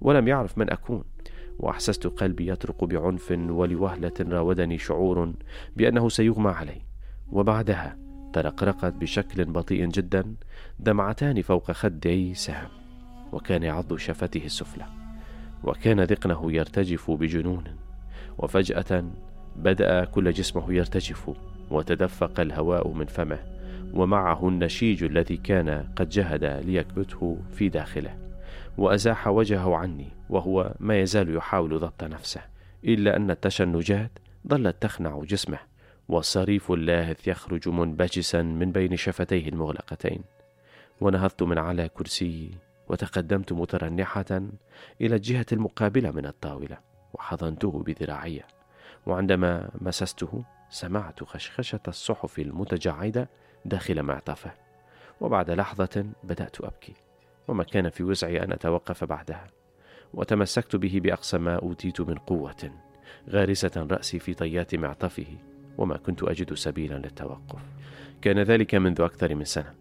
ولم يعرف من أكون. وأحسست قلبي يطرق بعنف ولوهلة راودني شعور بأنه سيغمى علي. وبعدها ترقرقت بشكل بطيء جدا دمعتان فوق خدي سام وكان يعض شفته السفلى. وكان ذقنه يرتجف بجنون. وفجأة بدأ كل جسمه يرتجف وتدفق الهواء من فمه. ومعه النشيج الذي كان قد جهد ليكبته في داخله. وأزاح وجهه عني وهو ما يزال يحاول ضبط نفسه إلا أن التشنجات ظلت تخنع جسمه والصريف اللاهث يخرج منبجسا من بين شفتيه المغلقتين. ونهضت من على كرسيي وتقدمت مترنحة إلى الجهة المقابلة من الطاولة وحضنته بذراعي. وعندما مسسته سمعت خشخشة الصحف المتجعدة داخل معطفه. وبعد لحظة بدأت أبكي. وما كان في وسعي أن أتوقف بعدها وتمسكت به بأقصى ما أوتيت من قوة غارسة رأسي في طيات معطفه وما كنت أجد سبيلا للتوقف. كان ذلك منذ أكثر من سنة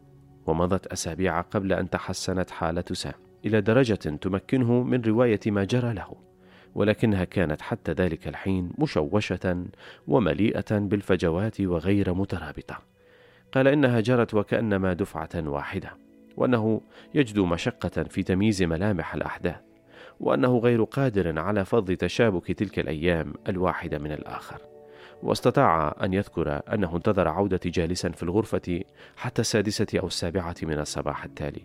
ومضت أسابيع قبل أن تحسنت حالة سام إلى درجة تمكنه من رواية ما جرى له ولكنها كانت حتى ذلك الحين مشوشة ومليئة بالفجوات وغير مترابطة. قال إنها جرت وكأنما دفعة واحدة. وأنه يجدو مشقة في تمييز ملامح الأحداث وأنه غير قادر على فض تشابك تلك الأيام الواحدة من الآخر. واستطاع أن يذكر أنه انتظر عودتي جالسا في الغرفة حتى السادسة أو السابعة من الصباح التالي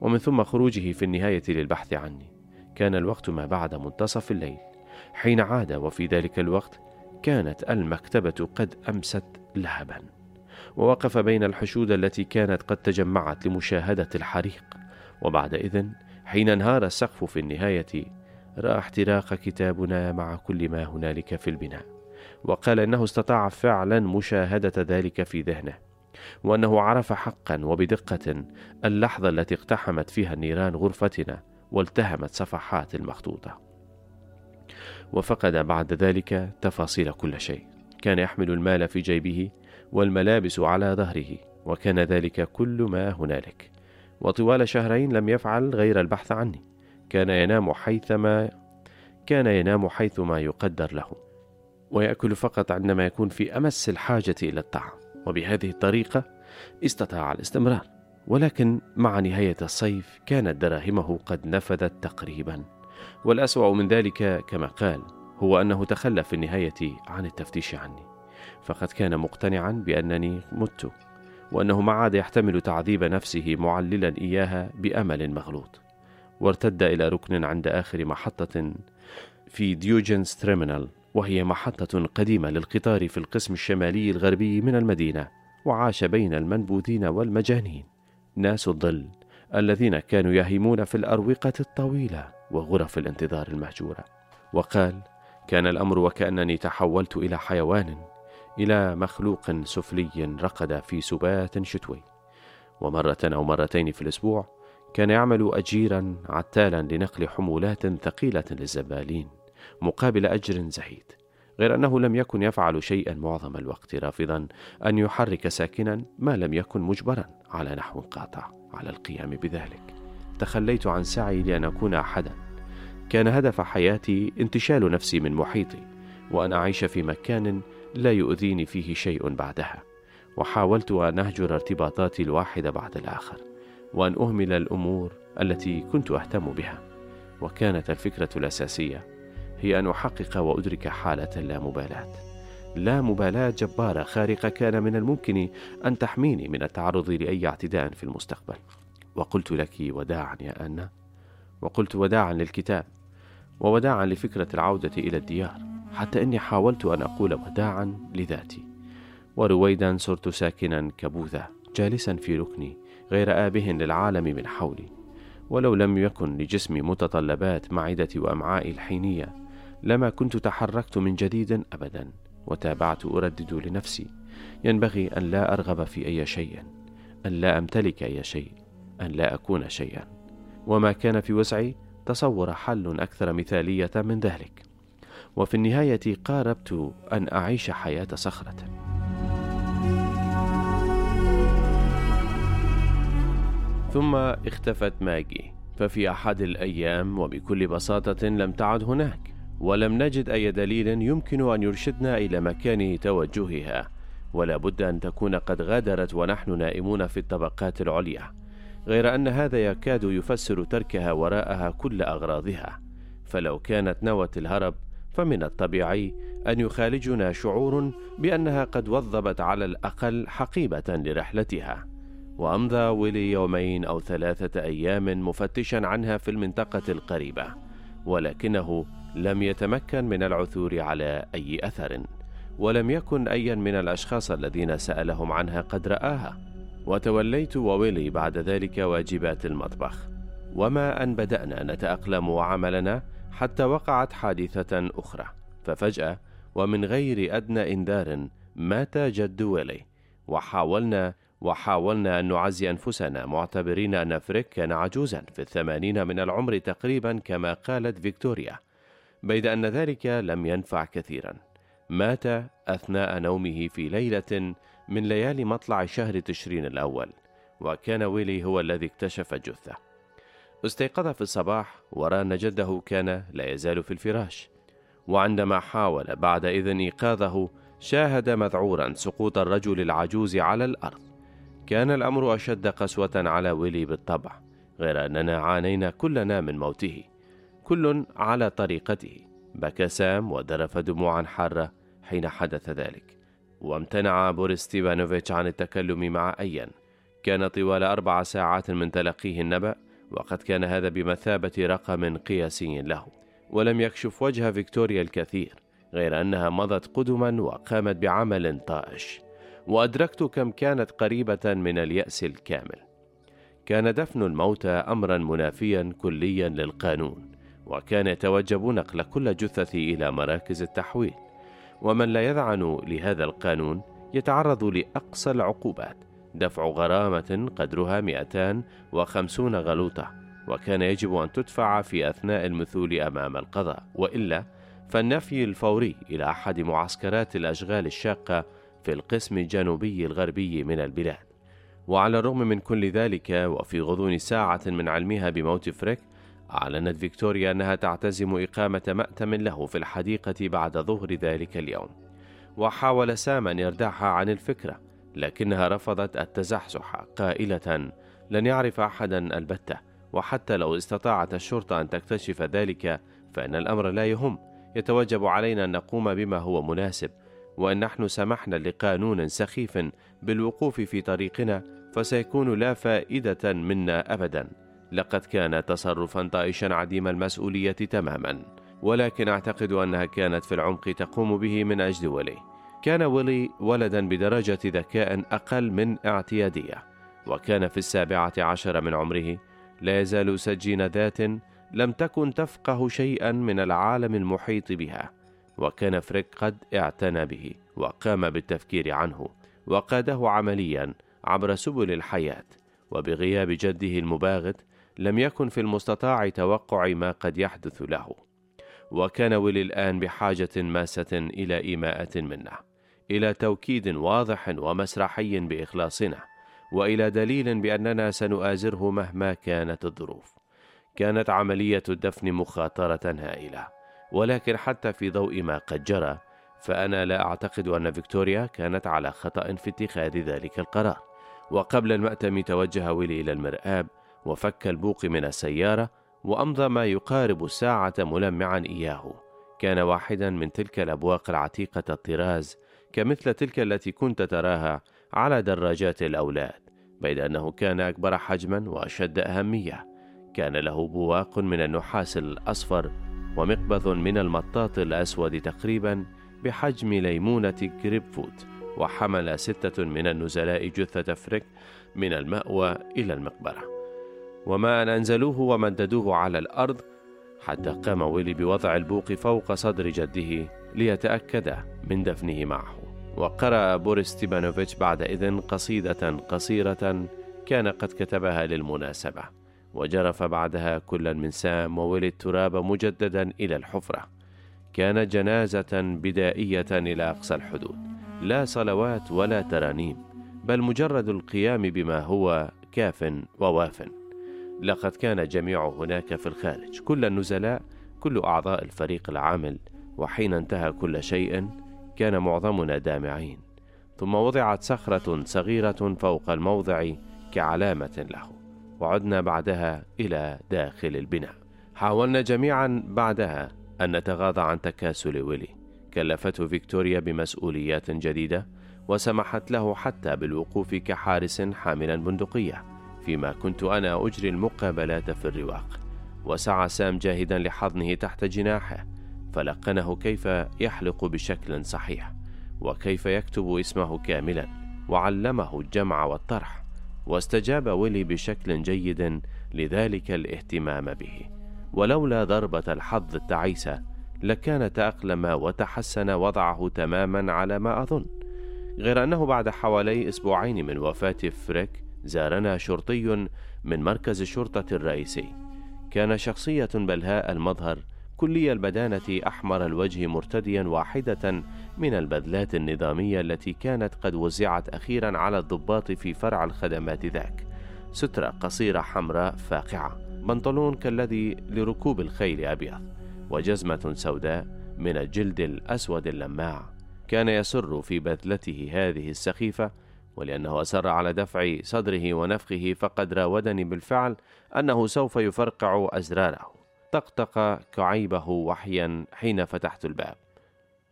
ومن ثم خروجه في النهاية للبحث عني. كان الوقت ما بعد منتصف الليل. حين عاد وفي ذلك الوقت كانت المكتبة قد أمست لهبا. ووقف بين الحشود التي كانت قد تجمعت لمشاهدة الحريق. وبعد إذن حين انهار السقف في النهاية رأى احتراق كتابنا مع كل ما هنالك في البناء. وقال إنه استطاع فعلا مشاهدة ذلك في ذهنه وأنه عرف حقا وبدقة اللحظة التي اقتحمت فيها النيران غرفتنا والتهمت صفحات المخطوطة. وفقد بعد ذلك تفاصيل كل شيء. كان يحمل المال في جيبه والملابس على ظهره وكان ذلك كل ما هنالك. وطوال شهرين لم يفعل غير البحث عني. كان ينام حيثما كان ينام حيثما يقدر له. ويأكل فقط عندما يكون في أمس الحاجة إلى الطعام. وبهذه الطريقة استطاع الاستمرار. ولكن مع نهاية الصيف كانت دراهمه قد نفذت تقريبا. والأسوأ من ذلك كما قال هو أنه تخلى في النهاية عن التفتيش عني. فقد كان مقتنعا بأنني مت وأنه ما عاد يحتمل تعذيب نفسه معللا إياها بأمل مغلوط. وارتد إلى ركن عند آخر محطة في Diogenes Terminal وهي محطة قديمة للقطار في القسم الشمالي الغربي من المدينة وعاش بين المنبوذين والمجانين. ناس الظل الذين كانوا يهيمون في الأروقة الطويلة وغرف الانتظار المهجورة. وقال كان الأمر وكأنني تحولت إلى حيوان إلى مخلوق سفلي رقد في سبات شتوي. ومرة أو مرتين في الأسبوع كان يعمل أجيرا عتالا لنقل حمولات ثقيلة للزبالين مقابل أجر زهيد غير أنه لم يكن يفعل شيئا معظم الوقت رافضا أن يحرك ساكنا ما لم يكن مجبرا على نحو قاطع على القيام بذلك. تخليت عن سعي لأن أكون أحدا. كان هدف حياتي انتشال نفسي من محيطي وأن أعيش في مكان لا يؤذيني فيه شيء بعدها وحاولت أن أهجر ارتباطاتي الواحدة بعد الآخر وأن أهمل الأمور التي كنت أهتم بها وكانت الفكرة الأساسية هي أن أحقق وأدرك حالة اللامبالاة. لا مبالاة جبارة خارقة كان من الممكن أن تحميني من التعرض لأي اعتداء في المستقبل. وقلت لك وداعا يا أنا وقلت وداعا للكتاب ووداعا لفكرة العودة إلى الديار. حتى إني حاولت أن أقول وداعا لذاتي. ورويدا صرت ساكنا كبوذا جالسا في ركني غير آبه للعالم من حولي. ولو لم يكن لجسمي متطلبات معدتي وأمعائي الحينية لما كنت تحركت من جديد أبدا وتابعت أردد لنفسي. ينبغي أن لا أرغب في أي شيء أن لا أمتلك أي شيء أن لا أكون شيئا. وما كان في وسعي تصور حل أكثر مثالية من ذلك. وفي النهاية قاربت أن أعيش حياة صخرة. ثم اختفت ماجي ففي أحد الأيام وبكل بساطة لم تعد هناك ولم نجد أي دليل يمكن أن يرشدنا إلى مكان توجهها ولا بد أن تكون قد غادرت ونحن نائمون في الطبقات العليا غير أن هذا يكاد يفسر تركها وراءها كل أغراضها. فلو كانت نوت الهرب فمن الطبيعي أن يخالجنا شعور بأنها قد وضبت على الأقل حقيبة لرحلتها. وأمضى ويلي يومين أو ثلاثة أيام مفتشا عنها في المنطقة القريبة ولكنه لم يتمكن من العثور على أي أثر ولم يكن أيا من الأشخاص الذين سألهم عنها قد رآها. وتوليت وويلي بعد ذلك واجبات المطبخ. وما أن بدأنا نتأقلم وعملنا حتى وقعت حادثة أخرى. ففجأة ومن غير أدنى إنذار مات جد ويلي. وحاولنا وحاولنا أن نعزي أنفسنا معتبرين أن فريك كان عجوزا في الثمانين من العمر تقريبا كما قالت فيكتوريا. بيد أن ذلك لم ينفع كثيرا. مات أثناء نومه في ليلة من ليالي مطلع شهر تشرين الأول. وكان ويلي هو الذي اكتشف الجثة استيقظ في الصباح ورى أن جده كان لا يزال في الفراش. وعندما حاول بعد إذن إيقاظه شاهد مذعورا سقوط الرجل العجوز على الأرض. كان الأمر أشد قسوة على ويلي بالطبع غير أننا عانينا كلنا من موته. كل على طريقته بكى سام وذرف دموعا حارة حين حدث ذلك. وامتنع بوريس ستيفانوفيتش عن التكلم مع أيا كان طوال أربع ساعات من تلقيه النبأ وقد كان هذا بمثابة رقم قياسي له ولم يكشف وجه فيكتوريا الكثير غير أنها مضت قدما وقامت بعمل طائش. وأدركت كم كانت قريبة من اليأس الكامل. كان دفن الموتى أمرا منافيا كليا للقانون وكان يتوجب نقل كل جثة إلى مراكز التحويل. ومن لا يذعن لهذا القانون يتعرض لأقصى العقوبات دفع غرامة قدرها 250 غلوطة وكان يجب أن تدفع في أثناء المثول أمام القضاء وإلا فالنفي الفوري إلى أحد معسكرات الأشغال الشاقة في القسم الجنوبي الغربي من البلاد. وعلى الرغم من كل ذلك وفي غضون ساعة من علمها بموت فريك أعلنت فيكتوريا أنها تعتزم إقامة مأتم له في الحديقة بعد ظهر ذلك اليوم. وحاول سام أن يردعها عن الفكرة لكنها رفضت التزحزح قائلة لن يعرف أحدا البتة وحتى لو استطاعت الشرطة أن تكتشف ذلك فإن الأمر لا يهم. يتوجب علينا أن نقوم بما هو مناسب وإن نحن سمحنا لقانون سخيف بالوقوف في طريقنا فسيكون لا فائدة منا أبدا. لقد كان تصرفا طائشا عديم المسؤولية تماما ولكن أعتقد أنها كانت في العمق تقوم به من أجل ولي. كان ويلي ولدا بدرجة ذكاء أقل من اعتيادية وكان في السابعة عشر من عمره لا يزال سجين ذات لم تكن تفقه شيئا من العالم المحيط بها وكان فريك قد اعتنى به وقام بالتفكير عنه وقاده عمليا عبر سبل الحياة وبغياب جده المباغت لم يكن في المستطاع توقع ما قد يحدث له. وكان ويلي الآن بحاجة ماسة إلى إيماءة منا إلى توكيد واضح ومسرحي بإخلاصنا وإلى دليل بأننا سنؤازره مهما كانت الظروف. كانت عملية الدفن مخاطرة هائلة ولكن حتى في ضوء ما قد جرى فأنا لا أعتقد أن فيكتوريا كانت على خطأ في اتخاذ ذلك القرار. وقبل المأتم توجه ويلي إلى المرآب وفك البوق من السيارة وأمضى ما يقارب الساعة ملمعا إياه. كان واحدا من تلك الأبواق العتيقة الطراز كمثل تلك التي كنت تراها على دراجات الأولاد بيد أنه كان أكبر حجما وأشد أهمية. كان له بواق من النحاس الأصفر ومقبض من المطاط الأسود تقريبا بحجم ليمونة جريب فوت وحمل ستة من النزلاء جثة فريك من المأوى إلى المقبرة. وما أن أنزلوه ومددوه على الأرض حتى قام ويلي بوضع البوق فوق صدر جده ليتأكد من دفنه معه. وقرأ بوريس ستيبانوفيتش بعدئذ قصيدة قصيرة كان قد كتبها للمناسبة وجرف بعدها كل من سام وويلي التراب مجددا إلى الحفرة. كانت جنازة بدائية إلى أقصى الحدود. لا صلوات ولا ترانيم بل مجرد القيام بما هو كاف وواف. لقد كان الجميع هناك في الخارج كل النزلاء كل أعضاء الفريق العامل وحين انتهى كل شيء كان معظمنا دامعين ثم وضعت صخرة صغيرة فوق الموضع كعلامة له وعدنا بعدها إلى داخل البناء. حاولنا جميعا بعدها أن نتغاضى عن تكاسل ويلي كلفته فيكتوريا بمسؤوليات جديدة وسمحت له حتى بالوقوف كحارس حاملا بندقية فيما كنت أنا أجري المقابلات في الرواق وسعى سام جاهدا لحضنه تحت جناحه فلقنه كيف يحلق بشكل صحيح وكيف يكتب اسمه كاملا وعلمه الجمع والطرح واستجاب ويلي بشكل جيد لذلك الاهتمام به. ولولا ضربة الحظ التعيسة لكان تأقلم وتحسن وضعه تماما على ما أظن. غير أنه بعد حوالي أسبوعين من وفاة فريك زارنا شرطي من مركز الشرطة الرئيسي. كان شخصية بلهاء المظهر كلي البدانة أحمر الوجه مرتديا واحدة من البذلات النظامية التي كانت قد وزعت أخيرا على الضباط في فرع الخدمات ذاك. سترة قصيرة حمراء فاقعة. بنطلون كالذي لركوب الخيل أبيض. وجزمة سوداء من الجلد الأسود اللماع. كان يسر في بذلته هذه السخيفة ولأنه أصر على دفع صدره ونفخه فقد راودني بالفعل أنه سوف يفرقع أزراره. طقطق كعيبه وحيا حين فتحت الباب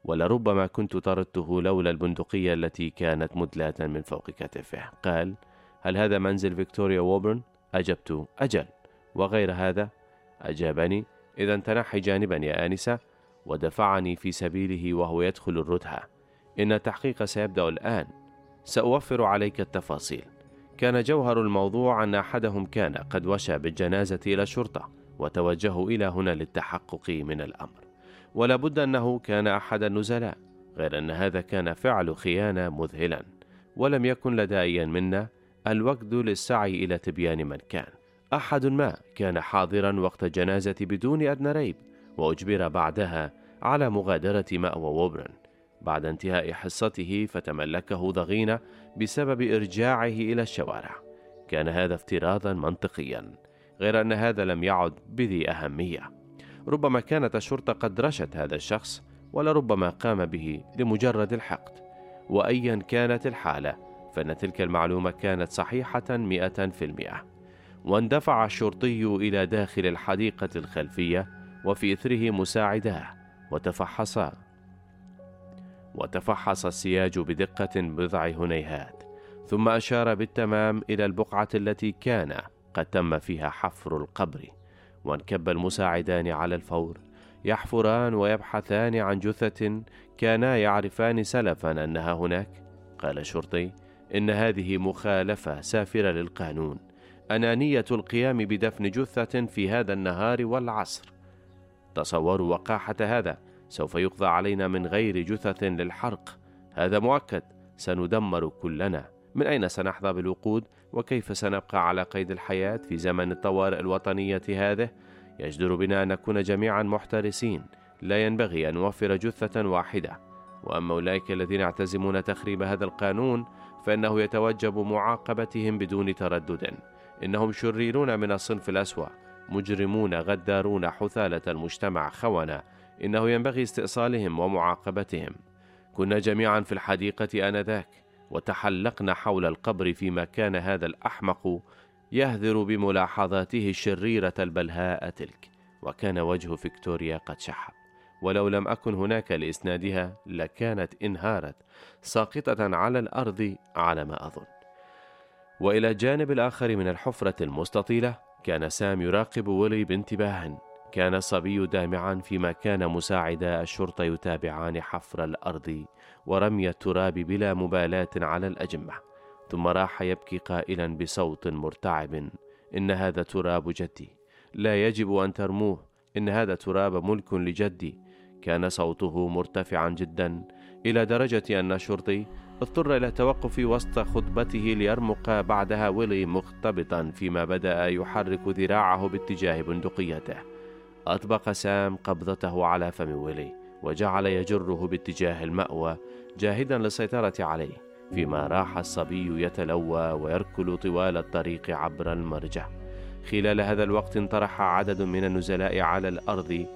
ولربما كنت طردته لولا البندقية التي كانت مدلاة من فوق كتفه. قال هل هذا منزل فيكتوريا ووبرن؟ أجبت أجل وغير هذا أجابني إذا تنحي جانبا يا آنسة ودفعني في سبيله وهو يدخل الردهة إن التحقيق سيبدأ الآن. سأوفر عليك التفاصيل. كان جوهر الموضوع أن أحدهم كان قد وشى بالجنازة إلى الشرطة. وتوجهوا إلى هنا للتحقق من الأمر. ولا بد أنه كان أحد النزلاء غير أن هذا كان فعل خيانة مذهلا. ولم يكن لدى أي منا الوقت للسعي إلى تبيان من كان. أحد ما كان حاضرا وقت الجنازة بدون أدنى ريب وأجبر بعدها على مغادرة مأوى ووبرن بعد انتهاء حصته فتملكه ضغينة بسبب إرجاعه إلى الشوارع. كان هذا افتراضا منطقيا. غير أن هذا لم يعد بذي أهمية. ربما كانت الشرطة قد رشت هذا الشخص ولربما قام به لمجرد الحقد. وأيا كانت الحالة فإن تلك المعلومة كانت صحيحة مئة في المئة. واندفع الشرطي إلى داخل الحديقة الخلفية وفي إثره مساعداه وتفحصا وتفحص السياج بدقة بضع هنيهات. ثم أشار بالتمام إلى البقعة التي كان قد تم فيها حفر القبر وانكب المساعدان على الفور يحفران ويبحثان عن جثة كانا يعرفان سلفا أنها هناك. قال الشرطي إن هذه مخالفة سافرة للقانون. أنانية القيام بدفن جثة في هذا النهار والعصر. تصوروا وقاحة هذا سوف يقضى علينا من غير جثث للحرق. هذا مؤكد سندمر كلنا. من أين سنحظى بالوقود؟ وكيف سنبقى على قيد الحياة في زمن الطوارئ الوطنية هذه؟ يجدر بنا أن نكون جميعا محترسين لا ينبغي أن نوفر جثة واحدة. وأما أولئك الذين يعتزمون تخريب هذا القانون فإنه يتوجب معاقبتهم بدون تردد. إنهم شريرون من الصنف الأسوأ مجرمون غدارون حثالة المجتمع خونة. إنه ينبغي استئصالهم ومعاقبتهم. كنا جميعا في الحديقة آنذاك. وتحلقنا حول القبر فيما كان هذا الأحمق يهذر بملاحظاته الشريرة البلهاء تلك. وكان وجه فيكتوريا قد شحب ولو لم أكن هناك لإسنادها لكانت انهارت ساقطة على الأرض على ما أظن. وإلى الجانب الآخر من الحفرة المستطيلة كان سام يراقب ويلي بانتباه كان الصبي دامعا فيما كان مساعدا الشرطة يتابعان حفر الأرض ورمي التراب بلا مبالاة على الأجمة. ثم راح يبكي قائلا بصوت مرتعب إن هذا تراب جدي. لا يجب أن ترموه إن هذا تراب ملك لجدي. كان صوته مرتفعا جدا إلى درجة أن الشرطي اضطر إلى التوقف وسط خطبته ليرمق بعدها ويلي مختبطا فيما بدأ يحرك ذراعه باتجاه بندقيته. أطبق سام قبضته على فم ويلي وجعل يجره باتجاه المأوى جاهدا للسيطرة عليه فيما راح الصبي يتلوى ويركل طوال الطريق عبر المرجع. خلال هذا الوقت انطرح عدد من النزلاء على الأرض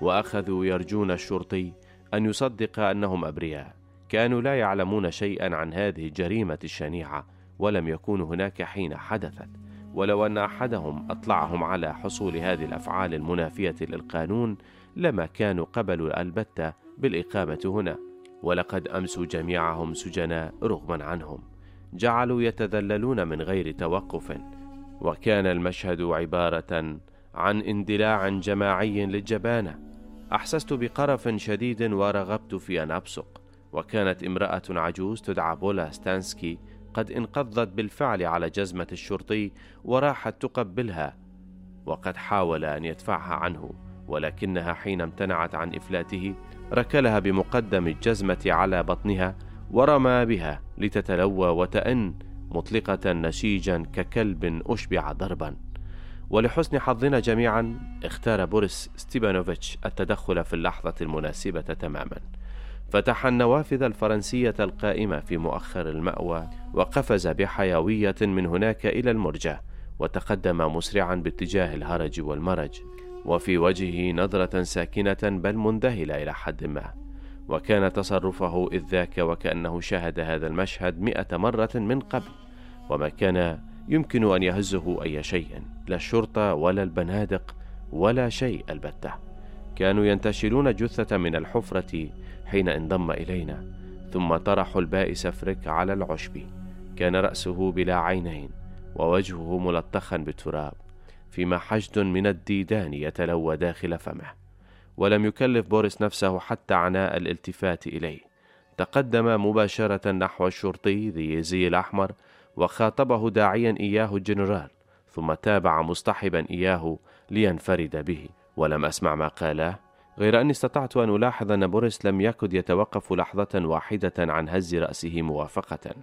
وأخذوا يرجون الشرطي أن يصدق أنهم أبرياء. كانوا لا يعلمون شيئا عن هذه الجريمة الشنيعة ولم يكونوا هناك حين حدثت. ولو أن أحدهم أطلعهم على حصول هذه الأفعال المنافية للقانون لما كانوا قبلوا البتة بالإقامة هنا. ولقد أمسوا جميعهم سجناء رغما عنهم. جعلوا يتذللون من غير توقف. وكان المشهد عبارة عن اندلاع جماعي للجبانة. أحسست بقرف شديد ورغبت في أن أبصق. وكانت امرأة عجوز تدعى بولا ستانسكي قد انقضت بالفعل على جزمة الشرطي وراحت تقبلها وقد حاول أن يدفعها عنه ولكنها حين امتنعت عن إفلاته ركلها بمقدم الجزمة على بطنها ورمى بها لتتلوى وتئن مطلقة نشيجا ككلب أشبع ضربا. ولحسن حظنا جميعا اختار بوريس ستيبانوفيتش التدخل في اللحظة المناسبة تماما. فتح النوافذ الفرنسية القائمة في مؤخر المأوى وقفز بحيوية من هناك إلى المرج وتقدم مسرعا باتجاه الهرج والمرج وفي وجهه نظرة ساكنة بل مندهلة إلى حد ما. وكان تصرفه إذ ذاك وكأنه شاهد هذا المشهد مئة مرة من قبل وما كان يمكن أن يهزه أي شيء لا الشرطة ولا البنادق ولا شيء البتة. كانوا ينتشلون جثة من الحفرة حين انضم إلينا ثم طرحوا البائس فريك على العشب. كان رأسه بلا عينين ووجهه ملطخا بالتراب فيما حشد من الديدان يتلوى داخل فمه. ولم يكلف بوريس نفسه حتى عناء الالتفات إليه. تقدم مباشرة نحو الشرطي ذي الزي الأحمر وخاطبه داعيا إياه الجنرال ثم تابع مصطحبا إياه لينفرد به. ولم أسمع ما قاله غير أني استطعت أن ألاحظ أن بوريس لم يكد يتوقف لحظة واحدة عن هز رأسه موافقة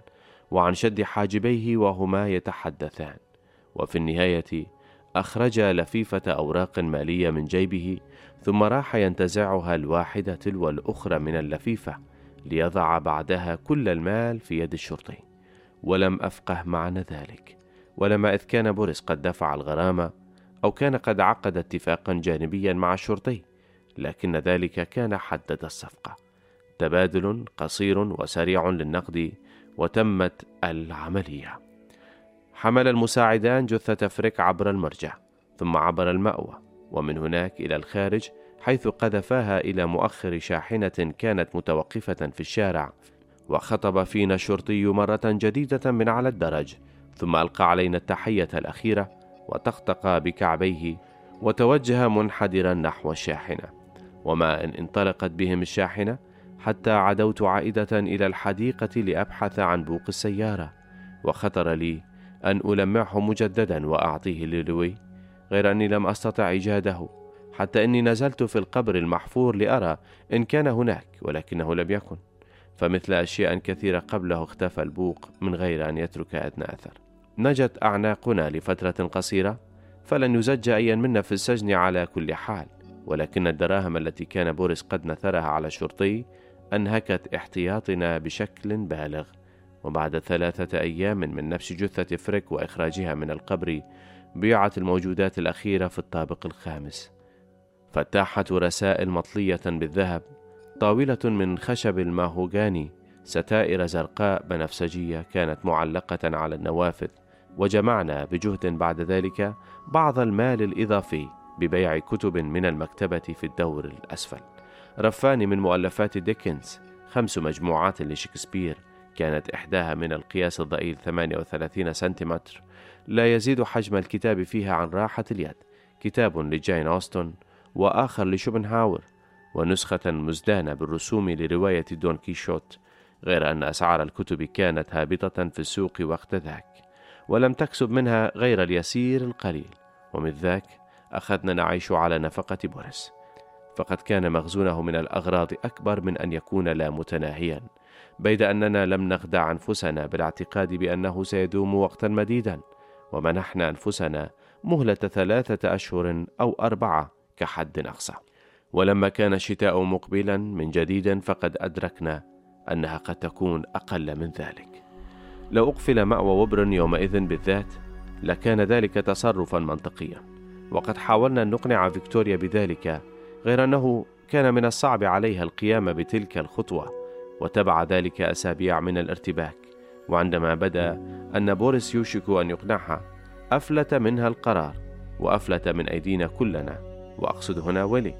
وعن شد حاجبيه وهما يتحدثان. وفي النهاية أخرج لفيفة أوراق مالية من جيبه ثم راح ينتزعها الواحدة تلو الأخرى من اللفيفة ليضع بعدها كل المال في يد الشرطي. ولم أفقه معنى ذلك ولما إذ كان بوريس قد دفع الغرامة أو كان قد عقد اتفاقا جانبيا مع الشرطي لكن ذلك كان حدد الصفقة. تبادل قصير وسريع للنقد وتمت العملية. حمل المساعدان جثة فريك عبر المرجع ثم عبر المأوى ومن هناك إلى الخارج حيث قذفاها إلى مؤخر شاحنة كانت متوقفة في الشارع وخطب فينا الشرطي مرة جديدة من على الدرج ثم ألقى علينا التحية الأخيرة وطقطق بكعبيه وتوجه منحدرا نحو الشاحنة. وما إن انطلقت بهم الشاحنة حتى عدوت عائدة إلى الحديقة لأبحث عن بوق السيارة. وخطر لي أن ألمعه مجددا وأعطيه للوي غير أني لم أستطع إيجاده حتى أني نزلت في القبر المحفور لأرى إن كان هناك ولكنه لم يكن. فمثل أشياء كثيرة قبله اختفى البوق من غير أن يترك أدنى أثر. نجت أعناقنا لفترة قصيرة فلن يزج أيا منا في السجن على كل حال. ولكن الدراهم التي كان بوريس قد نثرها على الشرطي أنهكت احتياطنا بشكل بالغ. وبعد ثلاثة أيام من نفس جثة فريك وإخراجها من القبر بيعت الموجودات الأخيرة في الطابق الخامس. فتاحة رسائل مطلية بالذهب طاولة من خشب الماهوغاني ستائر زرقاء بنفسجية كانت معلقة على النوافذ. وجمعنا بجهد بعد ذلك بعض المال الإضافي ببيع كتب من المكتبة في الدور الأسفل. رفان من مؤلفات ديكنز خمس مجموعات لشكسبير كانت إحداها من القياس الضئيل 38 سنتيمتر. لا يزيد حجم الكتاب فيها عن راحة اليد. كتاب لجين أوستن وآخر لشوبنهاور ونسخة مزدانة بالرسوم لرواية دون كيشوت غير أن أسعار الكتب كانت هابطة في السوق وقت ذاك. ولم تكسب منها غير اليسير القليل. ومن ذاك أخذنا نعيش على نفقة بوريس. فقد كان مخزونه من الأغراض أكبر من أن يكون لا متناهيا بيد أننا لم نخدع أنفسنا بالاعتقاد بأنه سيدوم وقتا مديدا. ومنحنا أنفسنا مهلة ثلاثة أشهر أو أربعة كحد أقصى. ولما كان الشتاء مقبلا من جديد فقد أدركنا أنها قد تكون أقل من ذلك. لو أقفل مأوى وبر يومئذ بالذات لكان ذلك تصرفا منطقيا. وقد حاولنا أن نقنع فيكتوريا بذلك غير أنه كان من الصعب عليها القيام بتلك الخطوة وتبع ذلك أسابيع من الارتباك. وعندما بدأ أن بوريس يوشك أن يقنعها أفلت منها القرار وأفلت من أيدينا كلنا. وأقصد هنا ولي.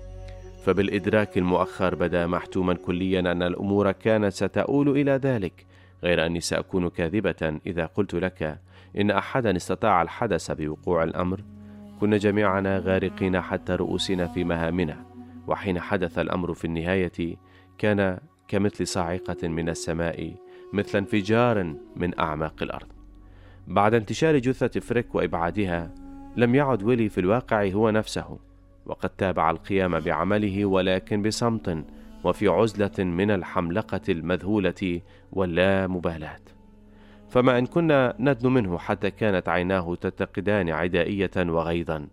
فبالإدراك المؤخر بدا محتوما كليا أن الأمور كانت ستؤول إلى ذلك. غير أني سأكون كاذبة إذا قلت لك إن أحدا استطاع الحدث بوقوع الأمر. كنا جميعنا غارقين حتى رؤوسنا في مهامنا وحين حدث الأمر في النهاية كان كمثل صاعقة من السماء مثل انفجار من أعماق الأرض. بعد انتشار جثة فريك وإبعادها لم يعد ويلي في الواقع هو نفسه وقد تابع القيام بعمله ولكن بصمت وفي عزلة من الحملقة المذهولة واللامبالاة. فما إن كنا ندن منه حتى كانت عيناه تتقدان عدائية وغيظا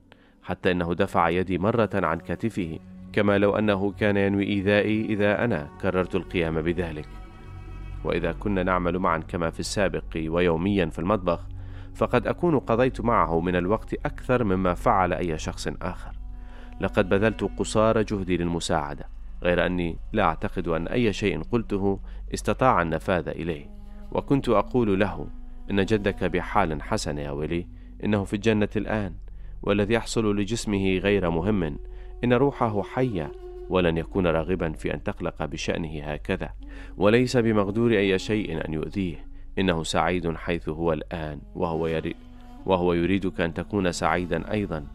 حتى إنه دفع يدي مرة عن كتفه كما لو أنه كان ينوي إيذائي إذا أنا كررت القيام بذلك. وإذا كنا نعمل معا كما في السابق ويوميا في المطبخ فقد أكون قضيت معه من الوقت أكثر مما فعل أي شخص آخر. لقد بذلت قصارى جهدي للمساعدة. غير أني لا أعتقد أن أي شيء قلته استطاع النفاذ إليه. وكنت أقول له إن جدك بحال حسن يا ولي إنه في الجنة الآن والذي يحصل لجسمه غير مهم إن روحه حية ولن يكون راغبا في أن تقلق بشأنه هكذا. وليس بمقدور أي شيء أن يؤذيه إنه سعيد حيث هو الآن وهو يريد وهو يريدك أن تكون سعيدا أيضا.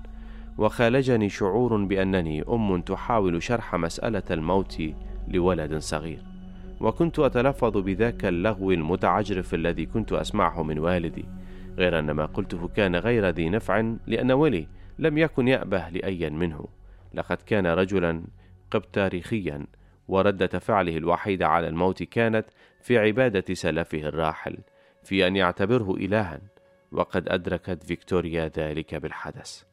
وخالجني شعور بأنني أم تحاول شرح مسألة الموت لولد صغير. وكنت أتلفظ بذاك اللغو المتعجرف الذي كنت أسمعه من والدي غير أن ما قلته كان غير ذي نفع لأن ولي لم يكن يأبه لأي منه. لقد كان رجلا قبطاريخيا وردة فعله الوحيدة على الموت كانت في عبادة سلفه الراحل في أن يعتبره إلها وقد أدركت فيكتوريا ذلك بالحدث.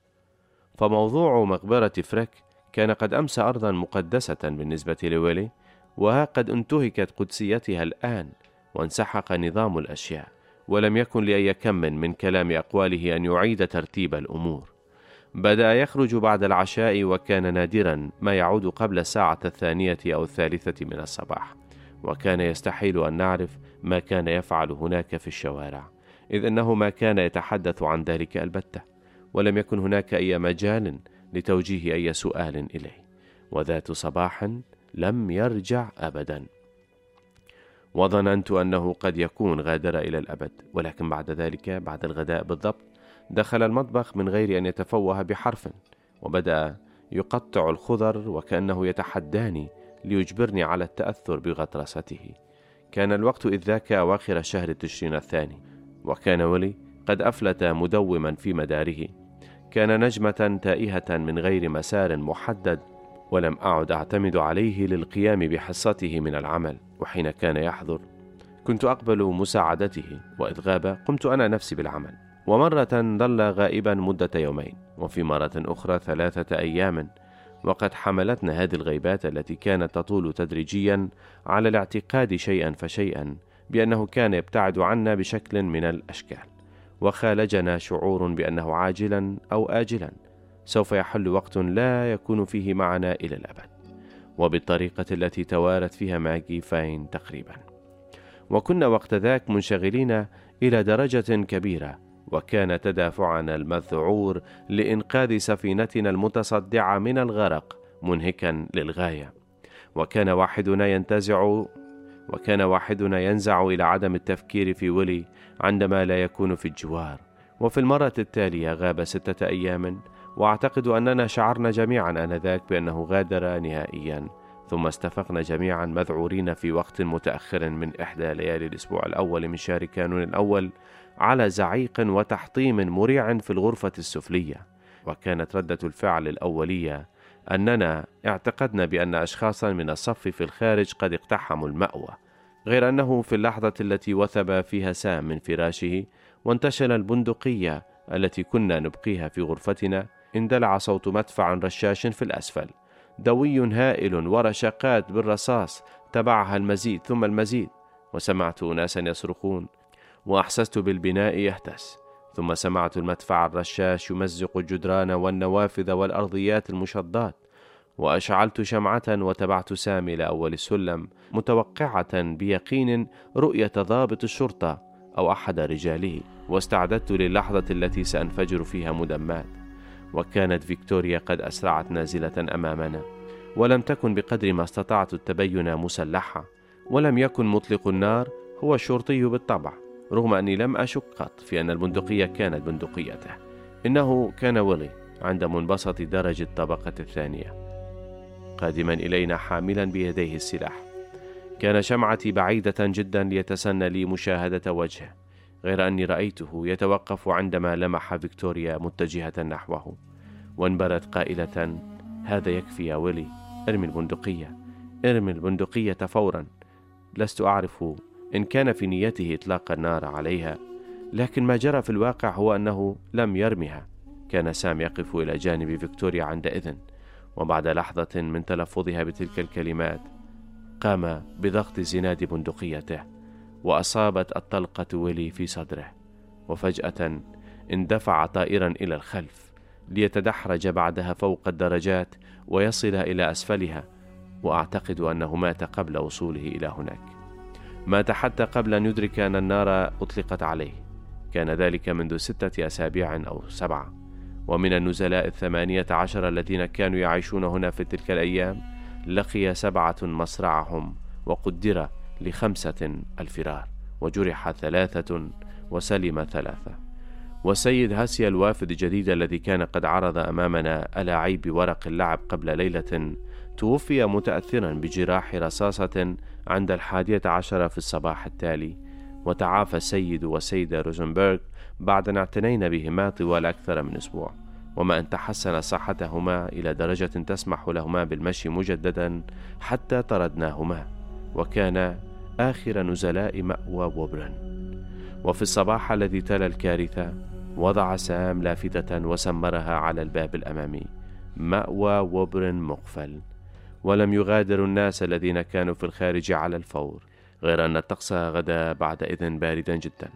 فموضوع مقبرة فريك كان قد أمس أرضا مقدسة بالنسبة لويلي وها قد انتهكت قدسيتها الآن وانسحق نظام الأشياء ولم يكن لأي كم من كلام أقواله أن يعيد ترتيب الأمور. بدأ يخرج بعد العشاء وكان نادرا ما يعود قبل الساعة الثانية أو الثالثة من الصباح وكان يستحيل أن نعرف ما كان يفعل هناك في الشوارع إذ أنه ما كان يتحدث عن ذلك البتة. ولم يكن هناك أي مجال لتوجيه أي سؤال إليه. وذات صباح لم يرجع أبدا. وظننت أنه قد يكون غادر إلى الأبد ولكن بعد ذلك بعد الغداء بالضبط دخل المطبخ من غير أن يتفوه بحرف وبدأ يقطع الخضر وكأنه يتحداني ليجبرني على التأثر بغطرسته. كان الوقت إذ ذاك أواخر شهر تشرين الثاني وكان ولي قد أفلت مدوما في مداره. كان نجمة تائهة من غير مسار محدد ولم أعد أعتمد عليه للقيام بحصته من العمل وحين كان يحضر. كنت أقبل مساعدته وإذ غاب قمت أنا نفسي بالعمل. ومرة ظل غائبا مدة يومين وفي مرة أخرى ثلاثة أيام. وقد حملتنا هذه الغيبات التي كانت تطول تدريجيا على الاعتقاد شيئا فشيئا بأنه كان يبتعد عنا بشكل من الأشكال. وخالجنا شعور بأنه عاجلا أو آجلا. سوف يحل وقت لا يكون فيه معنا إلى الأبد. وبالطريقة التي توارت فيها ماجي فاين تقريبا. وكنا وقت ذاك منشغلين إلى درجة كبيرة وكان تدافعنا المذعور لإنقاذ سفينتنا المتصدعة من الغرق منهكا للغاية. وكان واحدنا ينتزع وكان واحدنا ينزع إلى عدم التفكير في ويلي عندما لا يكون في الجوار. وفي المرة التالية غاب ستة أيام وأعتقد أننا شعرنا جميعا آنذاك بأنه غادر نهائيا ثم استفقنا جميعا مذعورين في وقت متأخر من إحدى ليالي الأسبوع الأول من شهر كانون الأول على زعيق وتحطيم مريع في الغرفة السفلية. وكانت ردة الفعل الأولية أننا اعتقدنا بأن اشخاصا من الصف في الخارج قد اقتحموا المأوى. غير أنه في اللحظة التي وثب فيها سام من فراشه وانتشل البندقية التي كنا نبقيها في غرفتنا اندلع صوت مدفع رشاش في الأسفل. دوي هائل ورشقات بالرصاص تبعها المزيد ثم المزيد وسمعت أناسا يصرخون وأحسست بالبناء يهتز ثم سمعت المدفع الرشاش يمزق الجدران والنوافذ والأرضيات المشضات. وأشعلت شمعة وتبعت سامي لأول السلم متوقعة بيقين رؤية ضابط الشرطة أو أحد رجاله واستعددت للحظة التي سأنفجر فيها مدمات. وكانت فيكتوريا قد أسرعت نازلة أمامنا. ولم تكن بقدر ما استطعت التبين مسلحة. ولم يكن مطلق النار هو الشرطي بالطبع رغم أني لم أشك قط في أن البندقية كانت بندقيته. إنه كان ويلي عند منبسط درج الطبقة الثانية. قادما إلينا حاملا بيديه السلاح. كان شمعتي بعيدة جدا ليتسنى لي مشاهدة وجهه غير أني رأيته يتوقف عندما لمح فيكتوريا متجهة نحوه. وانبرت قائلة هذا يكفي يا ويلي ارمي البندقية ارمي البندقية فورا. لست أعرف إن كان في نيته إطلاق النار عليها لكن ما جرى في الواقع هو أنه لم يرمها. كان سام يقف إلى جانب فيكتوريا عندئذ. وبعد لحظة من تلفظها بتلك الكلمات قام بضغط زناد بندقيته وأصابت الطلقة ويلي في صدره وفجأة اندفع طائرا إلى الخلف ليتدحرج بعدها فوق الدرجات ويصل إلى أسفلها وأعتقد أنه مات قبل وصوله إلى هناك. مات حتى قبل أن يدرك أن النار أطلقت عليه. كان ذلك منذ ستة أسابيع أو سبعة. ومن النزلاء الثمانية عشر الذين كانوا يعيشون هنا في تلك الأيام لقي سبعة مصرعهم وقدر لخمسة الفرار وجرح ثلاثة وسلم ثلاثة. والسيد هاسيا الوافد الجديد الذي كان قد عرض أمامنا ألاعيب ورق اللعب قبل ليلة توفي متأثرا بجراح رصاصة عند الحادية عشر في الصباح التالي وتعافى السيد والسيدة روزنبرغ بعد أن اعتنينا بهما طوال أكثر من أسبوع وما أن تحسن صحتهما إلى درجة تسمح لهما بالمشي مجددا حتى طردناهما وكان آخر نزلاء مأوى ووبرن وفي الصباح الذي تلا الكارثة وضع سام لافتة وسمرها على الباب الأمامي. مأوى ووبرن مقفل. ولم يغادروا الناس الذين كانوا في الخارج على الفور غير أن الطقس غدا بعدئذ باردا جدا.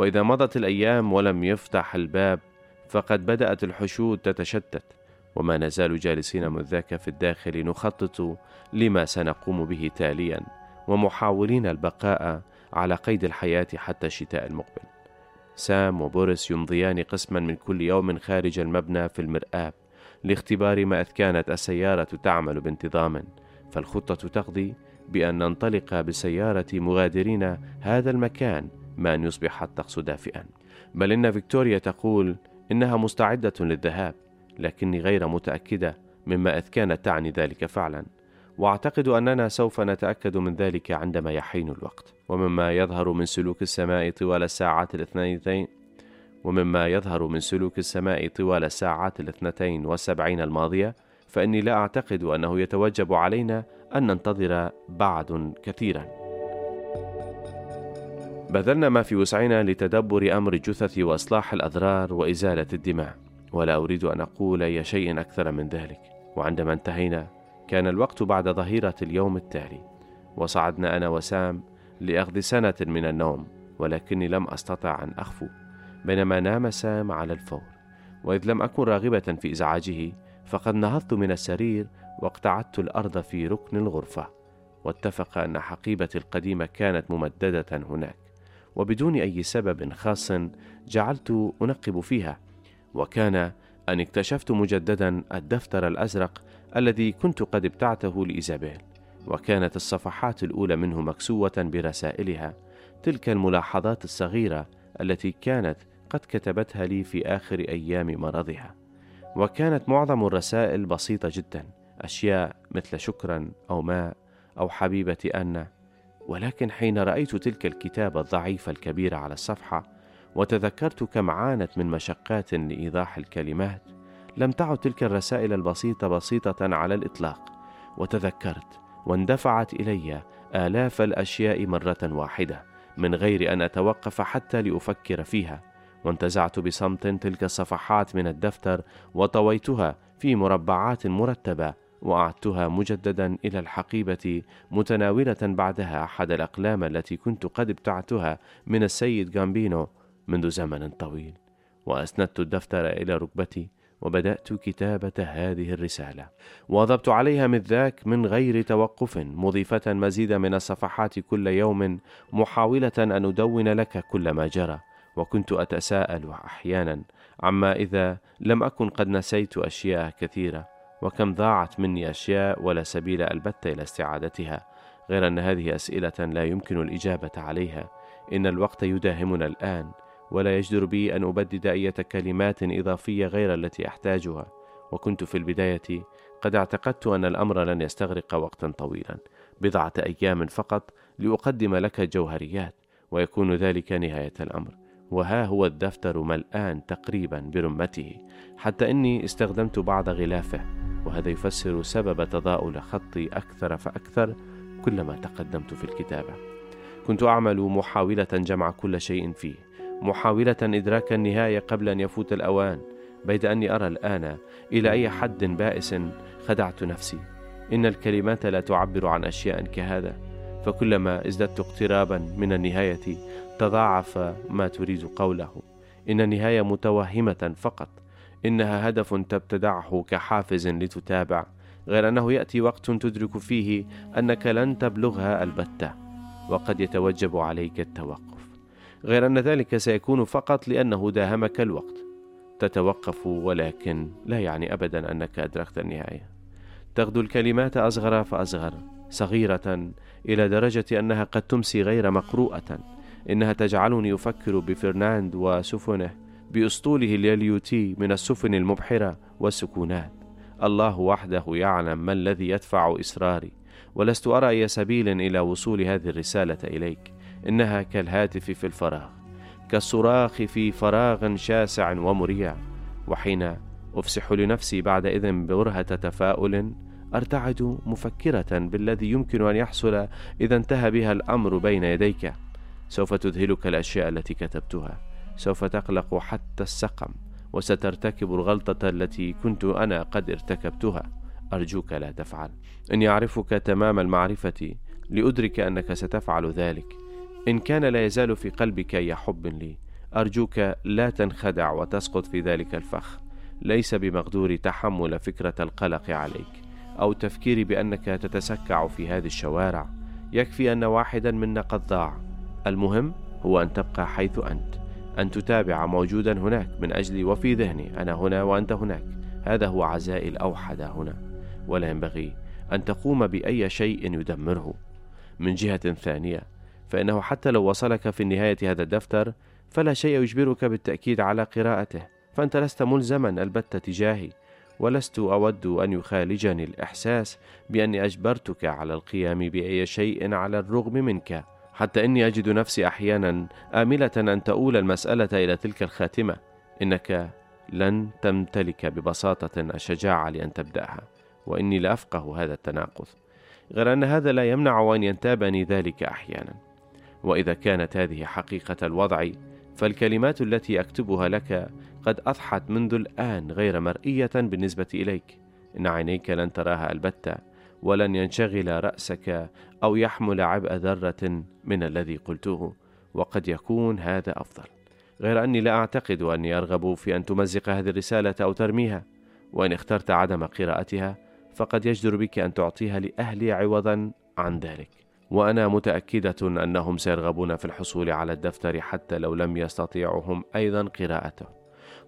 وإذا مضت الأيام ولم يفتح الباب فقد بدأت الحشود تتشتت وما نزال جالسين من ذاك في الداخل نخطط لما سنقوم به تاليا ومحاولين البقاء على قيد الحياة حتى الشتاء المقبل. سام وبوريس يمضيان قسما من كل يوم خارج المبنى في المرآب لاختبار ما إذ كانت السيارة تعمل بانتظام. فالخطة تقضي بأن ننطلق بسيارة مغادرين هذا المكان ما أن يصبح الطقس دافئا بل إن فيكتوريا تقول إنها مستعدة للذهاب لكني غير متأكدة مما إذ كانت تعني ذلك فعلا. وأعتقد أننا سوف نتأكد من ذلك عندما يحين الوقت. ومما يظهر من سلوك السماء طوال الساعات الاثنتين ومما يظهر من سلوك السماء طوال الساعات الاثنتين والسبعين الماضية فإني لا أعتقد أنه يتوجب علينا أن ننتظر بعد كثيرا. بذلنا ما في وسعنا لتدبر أمر الجثث وإصلاح الأضرار وإزالة الدماء. ولا أريد أن أقول أي شيء أكثر من ذلك. وعندما انتهينا كان الوقت بعد ظهيرة اليوم التالي. وصعدنا أنا وسام لأخذ سنة من النوم ولكني لم أستطع أن أخفو بينما نام سام على الفور. وإذ لم أكن راغبة في إزعاجه فقد نهضت من السرير واقتعدت الأرض في ركن الغرفة. واتفق أن حقيبتي القديمة كانت ممددة هناك. وبدون أي سبب خاص جعلت أنقب فيها. وكان أن اكتشفت مجددا الدفتر الأزرق الذي كنت قد ابتعته لإيزابيل وكانت الصفحات الأولى منه مكسوة برسائلها تلك الملاحظات الصغيرة التي كانت قد كتبتها لي في آخر أيام مرضها. وكانت معظم الرسائل بسيطة جدا أشياء مثل شكرا أو ماء أو حبيبتي أنا. ولكن حين رأيت تلك الكتابة الضعيفة الكبيرة على الصفحة وتذكرت كم عانت من مشقات لإيضاح الكلمات لم تعد تلك الرسائل البسيطة بسيطة على الإطلاق. وتذكرت واندفعت إلي آلاف الأشياء مرة واحدة من غير أن أتوقف حتى لأفكر فيها. وانتزعت بصمت تلك الصفحات من الدفتر وطويتها في مربعات مرتبة. وأعدتها مجددا إلى الحقيبة متناولة بعدها أحد الأقلام التي كنت قد ابتعتها من السيد جامبينو منذ زمن طويل. وأسندت الدفتر إلى ركبتي وبدأت كتابة هذه الرسالة. واظبت عليها من ذاك من غير توقف مضيفة مزيدا من الصفحات كل يوم محاولة أن أدون لك كل ما جرى. وكنت أتساءل أحيانا عما إذا لم أكن قد نسيت أشياء كثيرة. وكم ضاعت مني أشياء ولا سبيل البتة إلى استعادتها. غير أن هذه أسئلة لا يمكن الإجابة عليها. إن الوقت يداهمنا الآن ولا يجدر بي أن أبدد أي كلمات إضافية غير التي أحتاجها. وكنت في البداية قد اعتقدت أن الأمر لن يستغرق وقتا طويلا. بضعة أيام فقط لأقدم لك الجوهريات ويكون ذلك نهاية الأمر. وها هو الدفتر ملآن تقريبا برمته. حتى إني استخدمت بعض غلافه. وهذا يفسر سبب تضاؤل خطي أكثر فأكثر كلما تقدمت في الكتابة. كنت أعمل محاولة جمع كل شيء فيه محاولة إدراك النهاية قبل أن يفوت الأوان بيد أني أرى الآن إلى أي حد بائس خدعت نفسي. إن الكلمات لا تعبر عن أشياء كهذا فكلما ازددت اقترابا من النهاية تضاعف ما تريد قوله. إن النهاية متوهمة فقط. إنها هدف تبتدعه كحافز لتتابع غير أنه يأتي وقت تدرك فيه أنك لن تبلغها البتة وقد يتوجب عليك التوقف. غير أن ذلك سيكون فقط لأنه داهمك الوقت. تتوقف ولكن لا يعني أبدا أنك أدركت النهاية. تغدو الكلمات أصغر فأصغر صغيرة إلى درجة أنها قد تمسي غير مقروءة. إنها تجعلني أفكر بفرناند وسفنه بأسطوله اليليوتي من السفن المبحرة والسكونات. الله وحده يعلم ما الذي يدفع إصراري ولست أرى أي سبيل إلى وصول هذه الرسالة إليك. إنها كالهاتف في الفراغ كالصراخ في فراغ شاسع ومريع. وحين أفسح لنفسي بعد إذن برهة تفاؤل أرتعد مفكرة بالذي يمكن أن يحصل إذا انتهى بها الأمر بين يديك. سوف تذهلك الأشياء التي كتبتها. سوف تقلق حتى السقم وسترتكب الغلطة التي كنت أنا قد ارتكبتها. أرجوك لا تفعل. إني أعرفك تمام المعرفة لأدرك أنك ستفعل ذلك. إن كان لا يزال في قلبك أي حب لي أرجوك لا تنخدع وتسقط في ذلك الفخ. ليس بمقدوري تحمل فكرة القلق عليك أو تفكيري بأنك تتسكع في هذه الشوارع. يكفي أن واحدا منا قد ضاع. المهم هو أن تبقى حيث أنت. أن تتابع موجودا هناك من أجلي وفي ذهني أنا هنا وأنت هناك. هذا هو عزائي الأوحد هنا. ولا ينبغي أن تقوم بأي شيء يدمره. من جهة ثانية فإنه حتى لو وصلك في نهاية هذا الدفتر فلا شيء يجبرك بالتأكيد على قراءته. فأنت لست ملزما البتة تجاهي ولست أود أن يخالجني الإحساس بأني أجبرتك على القيام بأي شيء على الرغم منك. حتى إني أجد نفسي أحيانا آملة أن تؤول المسألة إلى تلك الخاتمة. إنك لن تمتلك ببساطة الشجاعة لأن تبدأها وإني لأفقه هذا التناقض. غير أن هذا لا يمنع أن ينتابني ذلك أحيانا. وإذا كانت هذه حقيقة الوضع فالكلمات التي أكتبها لك قد أضحت منذ الآن غير مرئية بالنسبة إليك. إن عينيك لن تراها البتة ولن ينشغل رأسك أو يحمل عبء ذرة من الذي قلته وقد يكون هذا أفضل. غير أني لا أعتقد أني أرغب في أن تمزق هذه الرسالة أو ترميها وإن اخترت عدم قراءتها فقد يجدر بك أن تعطيها لأهلي عوضا عن ذلك. وأنا متأكدة أنهم سيرغبون في الحصول على الدفتر حتى لو لم يستطيعوا هم أيضا قراءته.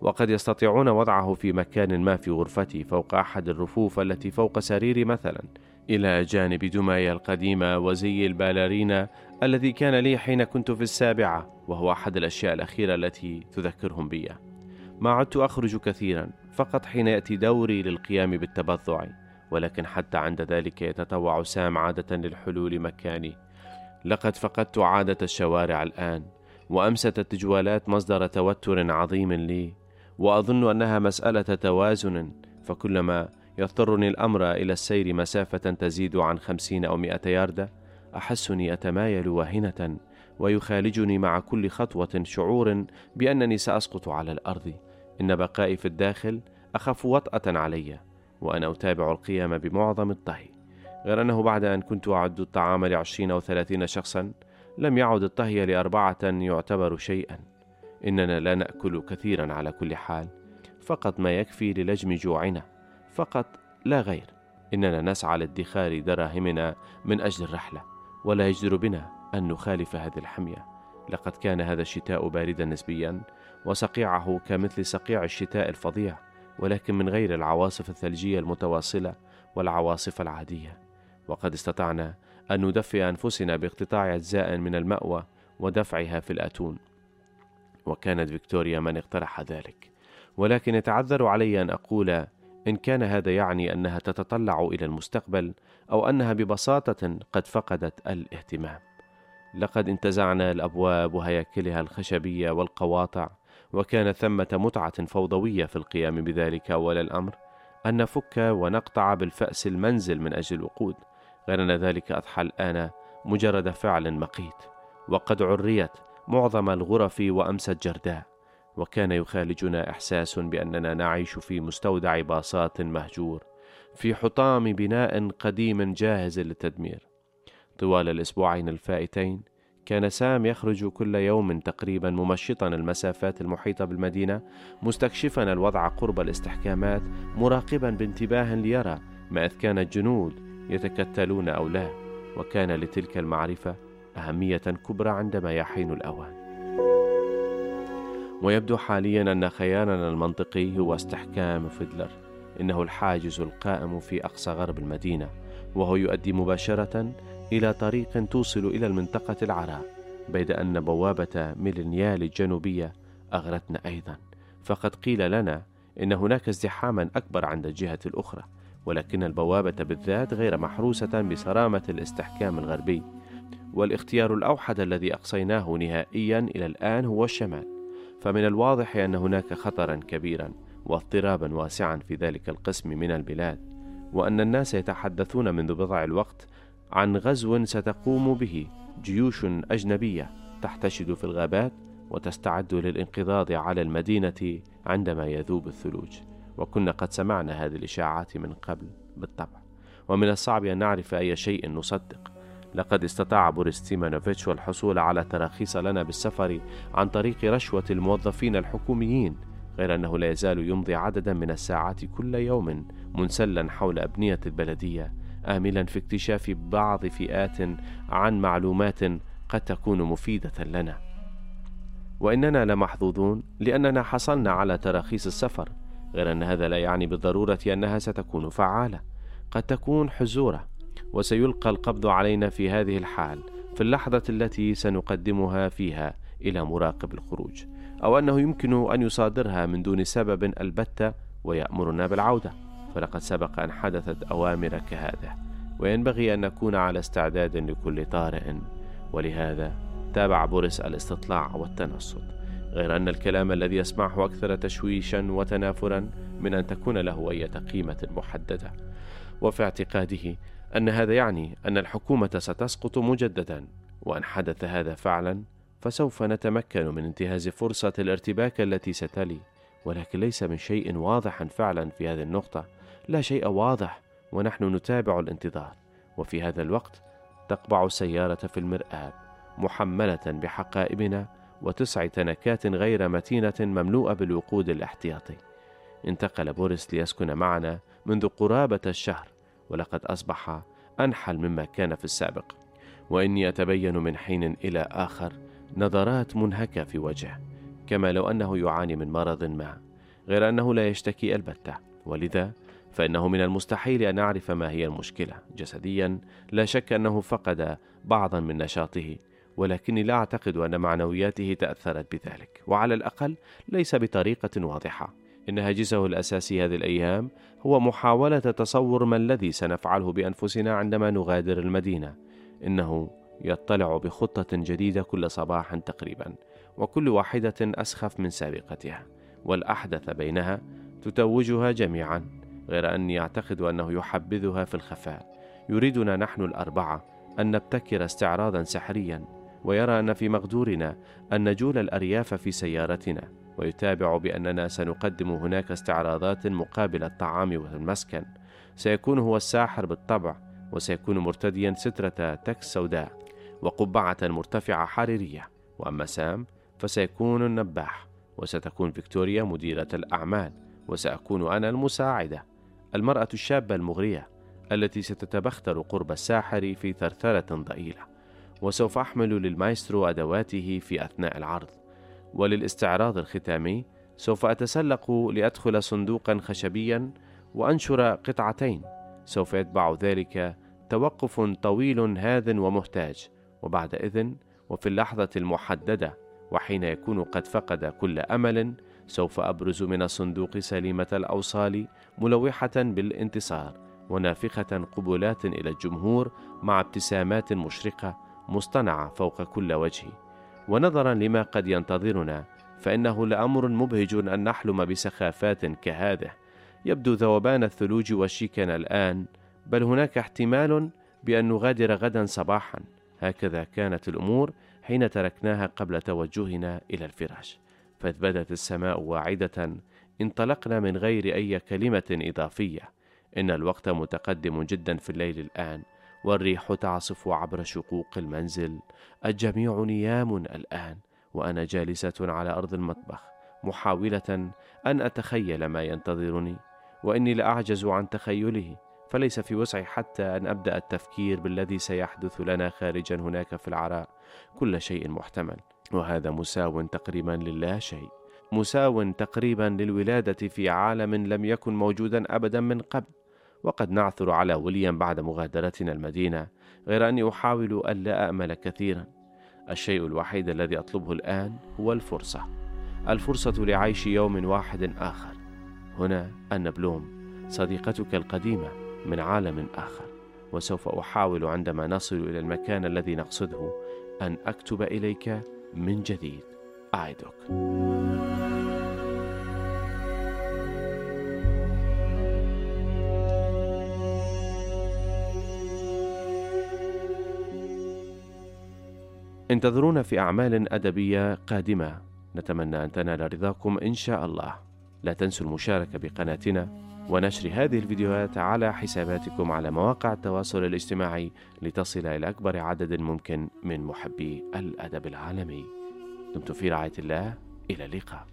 وقد يستطيعون وضعه في مكان ما في غرفتي فوق أحد الرفوف التي فوق سريري مثلا. إلى جانب دماي القديمة وزي الباليرينا الذي كان لي حين كنت في السابعة وهو أحد الأشياء الأخيرة التي تذكرهم بي. ما عدت أخرج كثيرا فقط حين يأتي دوري للقيام بالتبضع ولكن حتى عند ذلك يتطوع سام عادة للحلول مكاني. لقد فقدت عادة الشوارع الآن وأمست التجوالات مصدر توتر عظيم لي وأظن أنها مسألة توازن فكلما يضطرني الأمر إلى السير مسافة تزيد عن خمسين أو مئة ياردة أحسني أتمايل واهنة ويخالجني مع كل خطوة شعور بأنني سأسقط على الأرض. إن بقائي في الداخل أخف وطأة علي وأنا أتابع القيام بمعظم الطهي. غير أنه بعد أن كنت أعد الطعام لعشرين أو ثلاثين شخصا لم يعد الطهي لأربعة يعتبر شيئا. إننا لا نأكل كثيرا على كل حال فقط ما يكفي للجم جوعنا. فقط لا غير. إننا نسعى لادخار دراهمنا من أجل الرحلة ولا يجدر بنا أن نخالف هذه الحمية. لقد كان هذا الشتاء باردا نسبيا وصقيعه كمثل صقيع الشتاء الفظيع ولكن من غير العواصف الثلجية المتواصلة والعواصف العادية. وقد استطعنا أن ندفئ أنفسنا باقتطاع أجزاء من المأوى ودفعها في الأتون. وكانت فيكتوريا من اقترح ذلك. ولكن يتعذر علي أن أقول إن كان هذا يعني أنها تتطلع إلى المستقبل أو أنها ببساطة قد فقدت الاهتمام. لقد انتزعنا الأبواب وهياكلها الخشبية والقواطع وكان ثمة متعة فوضوية في القيام بذلك أول الأمر أن نفك ونقطع بالفأس المنزل من أجل الوقود. غير أن ذلك أضحى الآن مجرد فعل مقيت وقد عريت معظم الغرف وأمست جرداء وكان يخالجنا إحساس بأننا نعيش في مستودع باصات مهجور في حطام بناء قديم جاهز للتدمير. طوال الأسبوعين الفائتين كان سام يخرج كل يوم تقريبا ممشطا المسافات المحيطة بالمدينة مستكشفا الوضع قرب الاستحكامات مراقبا بانتباه ليرى ما إذ كان الجنود يتكتلون أو لا. وكان لتلك المعرفة أهمية كبرى عندما يحين الأوان. ويبدو حاليا أن خيارنا المنطقي هو استحكام فيدلر إنه الحاجز القائم في أقصى غرب المدينة وهو يؤدي مباشرة إلى طريق توصل إلى المنطقة العراء بيد أن بوابة ميلينيال الجنوبية أغرتنا أيضا. فقد قيل لنا إن هناك ازدحاما أكبر عند الجهة الأخرى ولكن البوابة بالذات غير محروسة بصرامة الاستحكام الغربي. والاختيار الأوحد الذي أقصيناه نهائيا إلى الآن هو الشمال. فمن الواضح أن هناك خطرا كبيرا واضطرابا واسعا في ذلك القسم من البلاد وأن الناس يتحدثون منذ بضع الوقت عن غزو ستقوم به جيوش أجنبية تحتشد في الغابات وتستعد للانقضاض على المدينة عندما يذوب الثلوج. وكنا قد سمعنا هذه الإشاعات من قبل بالطبع. ومن الصعب أن نعرف أي شيء نصدق. لقد استطاع بوريس تيمانوفيتش الحصول على تراخيص لنا بالسفر عن طريق رشوة الموظفين الحكوميين غير أنه لا يزال يمضي عددا من الساعات كل يوم منسلا حول أبنية البلدية آملا في اكتشاف بعض فئات عن معلومات قد تكون مفيدة لنا. وإننا لمحظوظون لأننا حصلنا على تراخيص السفر غير أن هذا لا يعني بالضرورة أنها ستكون فعالة. قد تكون حزورة وسيلقى القبض علينا في هذه الحال في اللحظة التي سنقدمها فيها إلى مراقب الخروج أو أنه يمكن أن يصادرها من دون سبب البتة ويأمرنا بالعودة. فلقد سبق أن حدثت أوامر كهذه وينبغي أن نكون على استعداد لكل طارئ. ولهذا تابع بوريس الاستطلاع والتنصت غير أن الكلام الذي يسمعه أكثر تشويشا وتنافرا من أن تكون له أي قيمة محددة. وفي اعتقاده أن هذا يعني أن الحكومة ستسقط مجددا وأن حدث هذا فعلا فسوف نتمكن من انتهاز فرصة الارتباك التي ستلي. ولكن ليس من شيء واضح فعلا في هذه النقطة. لا شيء واضح ونحن نتابع الانتظار. وفي هذا الوقت تقبع السيارة في المرآب محملة بحقائبنا وتسع تنكات غير متينة مملوءة بالوقود الاحتياطي. انتقل بوريس ليسكن معنا منذ قرابة الشهر. ولقد أصبح أنحل مما كان في السابق. وإني أتبين من حين إلى آخر نظرات منهكة في وجهه كما لو أنه يعاني من مرض ما غير أنه لا يشتكي البتة. ولذا فإنه من المستحيل أن أعرف ما هي المشكلة. جسديا لا شك أنه فقد بعضا من نشاطه ولكني لا أعتقد أن معنوياته تأثرت بذلك. وعلى الأقل ليس بطريقة واضحة. إن هاجسه الأساسي هذه الأيام هو محاولة تصور ما الذي سنفعله بأنفسنا عندما نغادر المدينة. إنه يطلع بخطة جديدة كل صباح تقريبا وكل واحدة أسخف من سابقتها والأحدث بينها تتوجها جميعا غير أني أعتقد أنه يحبذها في الخفاء. يريدنا نحن الأربعة أن نبتكر استعراضا سحريا ويرى أن في مقدورنا أن نجول الأرياف في سيارتنا. ويتابع بأننا سنقدم هناك استعراضات مقابل الطعام والمسكن. سيكون هو الساحر بالطبع وسيكون مرتديا سترة tux سوداء وقبعة مرتفعة حريرية. وأما سام فسيكون النباح وستكون فيكتوريا مديرة الأعمال وسأكون أنا المساعدة. المرأة الشابة المغرية التي ستتبختر قرب الساحر في ثرثرة ضئيلة. وسوف أحمل للمايسترو أدواته في أثناء العرض. وللاستعراض الختامي سوف أتسلق لأدخل صندوقا خشبيا وأنشر قطعتين. سوف يتبع ذلك توقف طويل هاذ ومهتاج وبعد إذن وفي اللحظة المحددة وحين يكون قد فقد كل أمل سوف أبرز من الصندوق سليمة الأوصال ملوحة بالانتصار ونافخة قبلات إلى الجمهور مع ابتسامات مشرقة مصطنعة فوق كل وجه. ونظرا لما قد ينتظرنا فإنه لأمر مبهج أن نحلم بسخافات كهذه. يبدو ذوبان الثلوج والشيكن الآن بل هناك احتمال بأن نغادر غدا صباحا. هكذا كانت الأمور حين تركناها قبل توجهنا إلى الفراش. فإذ بدت السماء واعدة انطلقنا من غير أي كلمة إضافية. إن الوقت متقدم جدا في الليل الآن. والريح تعصف عبر شقوق المنزل. الجميع نيام الآن وأنا جالسة على أرض المطبخ محاولة أن أتخيل ما ينتظرني. وإني لأعجز عن تخيله فليس في وسعي حتى أن أبدأ التفكير بالذي سيحدث لنا خارجا هناك في العراء. كل شيء محتمل وهذا مساو تقريبا للا شيء. مساو تقريبا للولادة في عالم لم يكن موجودا أبدا من قبل. وقد نعثر على ويليام بعد مغادرتنا المدينة غير أني أحاول ألا أأمل كثيرا. الشيء الوحيد الذي أطلبه الآن هو الفرصة الفرصة لعيش يوم واحد آخر. هنا أن بلوم صديقتك القديمة من عالم آخر وسوف أحاول عندما نصل إلى المكان الذي نقصده أن أكتب إليك من جديد. أعدك انتظرونا في أعمال أدبية قادمة. نتمنى أن تنال رضاكم إن شاء الله. لا تنسوا المشاركة بقناتنا ونشر هذه الفيديوهات على حساباتكم على مواقع التواصل الاجتماعي لتصل إلى أكبر عدد ممكن من محبي الأدب العالمي. دمتم في رعاية الله. إلى اللقاء.